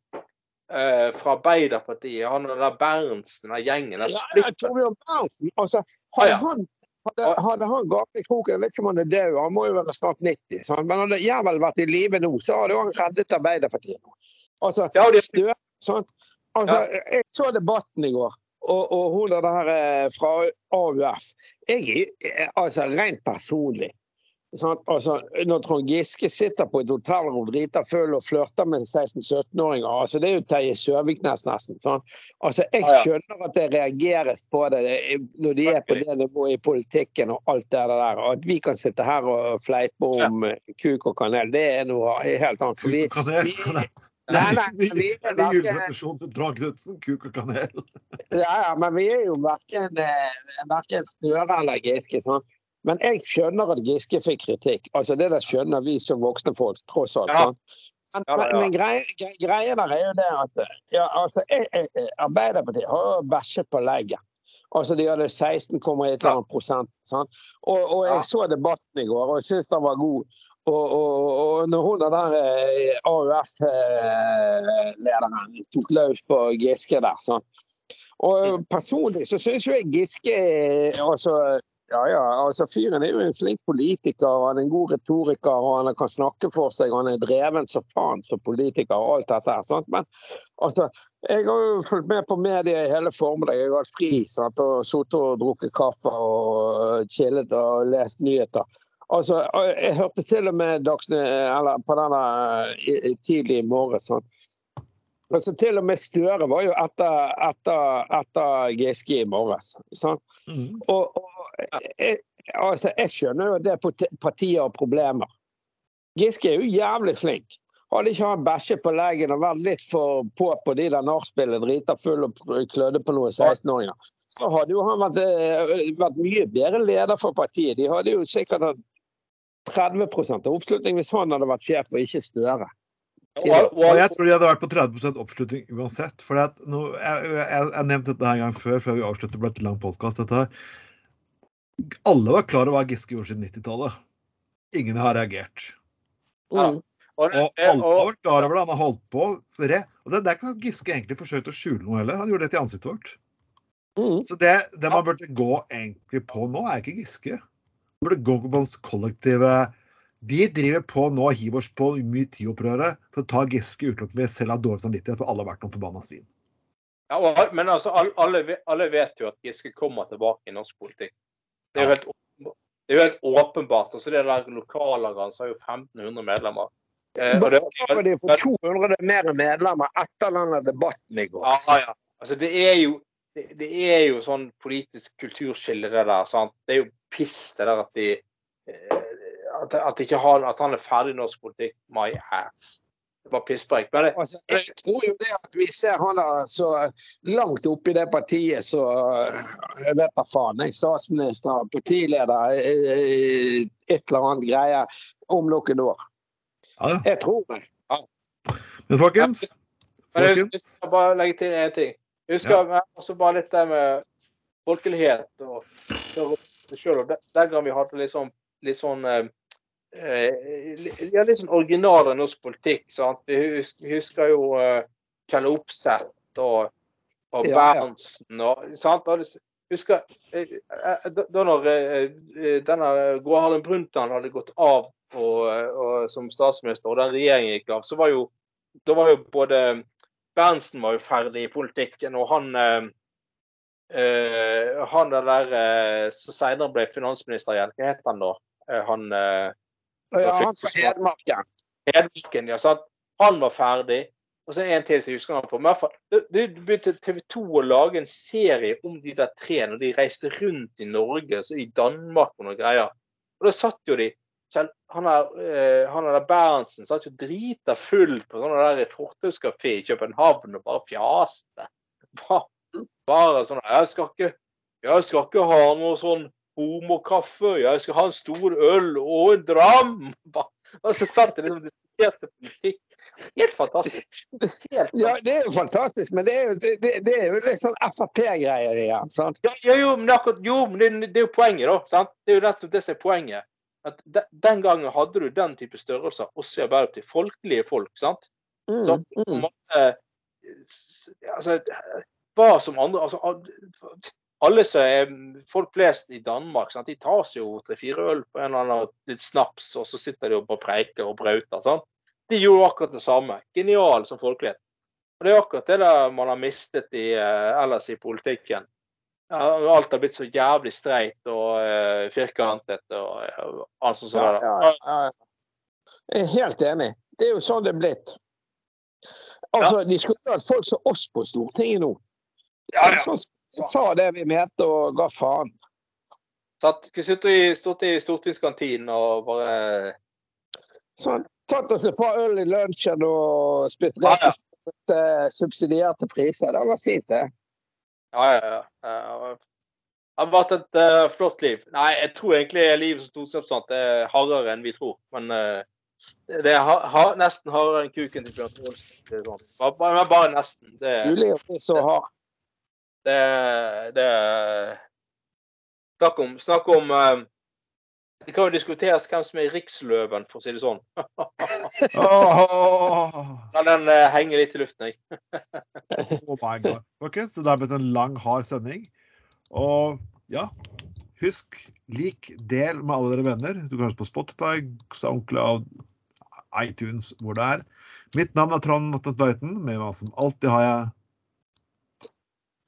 eh, fra Arbeiderpartiet, han og der Berntsen, den gjengen der Ja, ja. Torbjørn Berntsen. Altså, Ah, hadde han hadde, hadde han gamle kroken, jeg vet ikke om han er død, han må jo være snart 90, sant? men hadde jævel vært i live nå, så hadde han reddet Arbeiderpartiet. nå. Altså, Ja, det... Stø, sant? Altså, Jeg så debatten i går, og, og hun der eh, fra AUF. Jeg, er- altså, Rent personlig. sånn, Altså, når Trond Giske sitter på et hotellrom drita full og flørter med 16-17-åringer altså, Det er jo Terje Søviknes nesten. Sånn. Altså, Jeg skjønner at det reageres på det eh, når de er på det nivået i politikken og alt det der. Og at vi kan sitte her og fleipe om eh, kuk og kanel, det er noe helt annet. For vi, vi, Nei, nei, vi er verken- til Trond Knutsen. Kuk og kanel. Ja, ja, men vi er jo verken, eh, verken Støre eller Giske. Sånn. Men jeg skjønner at Giske fikk kritikk. Altså Det der skjønner vi som voksne folk, tross alt. Ja. Sånn. Men, Ja, men, ja. men greia grei, greia der er jo det at ja, altså, jeg, jeg, Arbeiderpartiet har jo bæsjet på leggen. Altså De hadde 16,1 eller prosent. Sånn. Og, og jeg Ja. så debatten i går, og syns den var god. Og, og, og når hun der eh, AUF-lederen tok løs på Giske der sant? Og personlig så syns jo jeg Giske er- altså, ja, ja, altså Fyren er jo en flink politiker, han er en god retoriker, og han kan snakke for seg, han er dreven så faen som politiker, og alt dette her. sant? Men altså, jeg har jo fulgt med på media i hele formiddag. Jeg har hatt fri sant? og sittet og drukket kaffe og chillet og lest nyheter. Altså, Jeg hørte til og med Dagsny, eller på denne i- tidlig i morges. Sånn. Altså, til og med Støre var jo etter, etter, etter Giske i morges. Sånn. Mm. Og, og jeg, altså, jeg skjønner jo at det parti- partiet har problemer. Giske er jo jævlig flink. Hadde ikke han bæsjet på leggen og vært litt for på på de der nachspielet, drita full og klødde på noen 16-åringer, så hadde jo han vært, eh, vært mye bedre leder for partiet. De hadde jo sikkert hatt 30 av oppslutning hvis han hadde vært sjef og ikke Støre. Og, jeg tror de hadde vært på 30 oppslutning uansett. For at nå, jeg, jeg, jeg nevnte dette en gang før, før vi avslutter. Det ble et lang podkast. Alle var klar over hva Giske gjorde siden 90-tallet. Ingen har reagert. Ja. Mm. og, Og alle har vært klar over det. Han har holdt på. Re. Og det, det er ikke sånn at Giske egentlig forsøkte å skjule noe heller. Han gjorde det til ansiktet vårt. Mm. Så det, det man burde gå egentlig på nå, er ikke Giske. Kollektive Vi driver på nå og hiver oss på metoo-opprøret for å ta Giske utelukkende ved selv har dårlig samvittighet, for alle har vært noen forbanna svin. ja, og, men altså, alle, alle, vet jo at Giske kommer tilbake i norsk politikk. Det er jo helt, det er jo helt åpenbart. altså Det der lokallaget hans har jo 1500 medlemmer. Eh, og det, Bare de får 200 mer medlemmer etter denne debatten i går. Ja, ja. Altså, det er jo det, det er jo sånn politisk kulturskille, det der. sant? Det er jo piss, det der at de eh, At, at, ikke han, at han er ferdig i norsk politikk. My ass. Det var pisspreik. Men det, Altså, jeg tror jo det at vi ser han der så langt oppe i det partiet, så jeg vet da faen. Jeg, statsminister, partileder, eh, et eller annet greie om noen år. Ja, ja. Jeg tror det. Men folkens, men jeg, husker, jeg skal bare legge til én ting. Jeg husker men også bare litt det med folkelighet og og Den den gang vi hadde litt sånn, litt sånn eh, eh, ja, litt sånn original norsk politikk. sant? Vi hus- vi husker jo eh, Kjell Opseth og, og Ja. Berntsen og sant? Og Husker, eh, da da når denne Gro Harlem Brundtland hadde gått av og, som statsminister, og den regjeringen gikk av, så var jo da var jo både Berntsen var jo ferdig i politikken, og han eh, Han der der eh, som senere ble finansminister igjen, hva het han da? Uh, han Ja, han fra Hedmarken. Hedmarken, ja. Sant? Han var ferdig. Og så en til som jeg husker han på. Men det, begynte TV 2 å lage en serie om de der tre når de reiste rundt i Norge, så i Danmark og noen greier. Og da satt jo de han er, han er der Berntsen satt jo drita full på sånn der fortauskafé i København og bare fjaste. Bare, bare sånn Jeg skal ikke jeg skal ikke ha noe sånn homokaffe, jeg skal ha en stor øl og en dram. [laughs] Og så satt det liksom og diskuterte politikk. Helt fantastisk. Helt Ja, det er jo fantastisk, men det er jo, det, det- er jo litt sånn Frp-greier igjen. sant? Ja, ja, jo, men akkurat, jo, men det, det er jo poenget, da. sant? Det er jo nettopp det som er poenget. At de, Den gangen hadde du den type størrelser også i Arbeiderpartiet. Folkelige folk. sant? Mm, Så på en mm. måte, altså, hva som andre altså, Alle som er folk flest i Danmark, sant? de tar seg jo tre-fire øl på en eller annen litt snaps, og så sitter de oppe og preiker og brauter. sant? De gjorde akkurat det samme. Genial som folkelighet. Og Det er akkurat det der man har mistet i, eh, ellers i politikken. Alt har blitt så jævlig streit og uh, firkantet og uh, alt sånt. Ja, ja, ja. Jeg er helt enig. Det er jo sånn det er blitt. Altså, De skulle hatt folk som oss på Stortinget nå. Ja, ja. Sånn sa det vi mente og ga faen. Satt, sitte i, stått i stortingskantinen og bare Sånn, Tatt oss et par øl i lunsjen og spist Ja, ja. Uh, subsidierte priser. Det vært fint, det. Ja, ja, ja. Det har vært et uh, flott liv. Nei, jeg tror egentlig livet som stortingsrepresentant er hardere enn vi tror. Men uh, det, er ha, ha, nesten hardere enn kuken til Bjørn Olsen. Sånn. Bare, bare, bare nesten. Det, Mulig å bli så hard. Det, det Snakk om, snakk om eh, Det kan jo diskuteres hvem som er riksløven, for å si det sånn. [laughs] Åh, den uh, henger litt i luften, jeg. [laughs] oh my God. Ok, så det har blitt en lang, hard sending. Og ja, husk, lik, del med alle dere venner. Du kan høre på Spotify, SoundCloud, iTunes, hvor det er. Mitt navn er Trond Vatnet Tveiten. Med meg som alltid har jeg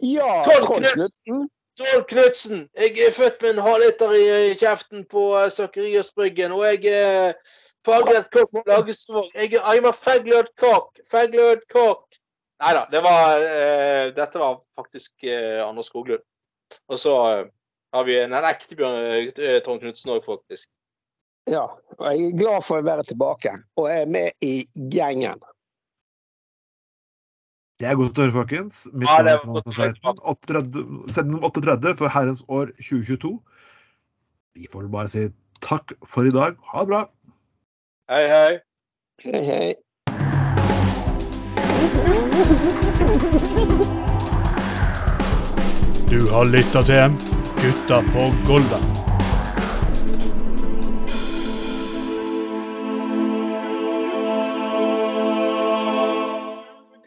Ja, Trond Trond Trond Knutsen, jeg er født med en halvliter i kjeften på uh, Sakariasbryggen, og jeg er faglært kokk på Lagesvåg. Jeg er I'm a faglært kokk. Faglert kokk. Nei da, det var uh, Dette var faktisk uh, Anders Skoglund. Og så uh, har vi en, en ekte Bjørn uh, Trond Knutsen òg, faktisk. Ja, og jeg er glad for å være tilbake. Og jeg er med i gjengen. Det er godt å høre, folkens. Mitt Ja, navn det er var godt å høre. Vatne Tveiten. 38 Sending 38 for herrens år 2022. Vi får vel bare si takk for i dag. Ha det bra. Hei, hei. Hei, hei. Du har lytta til Gutta på Golda.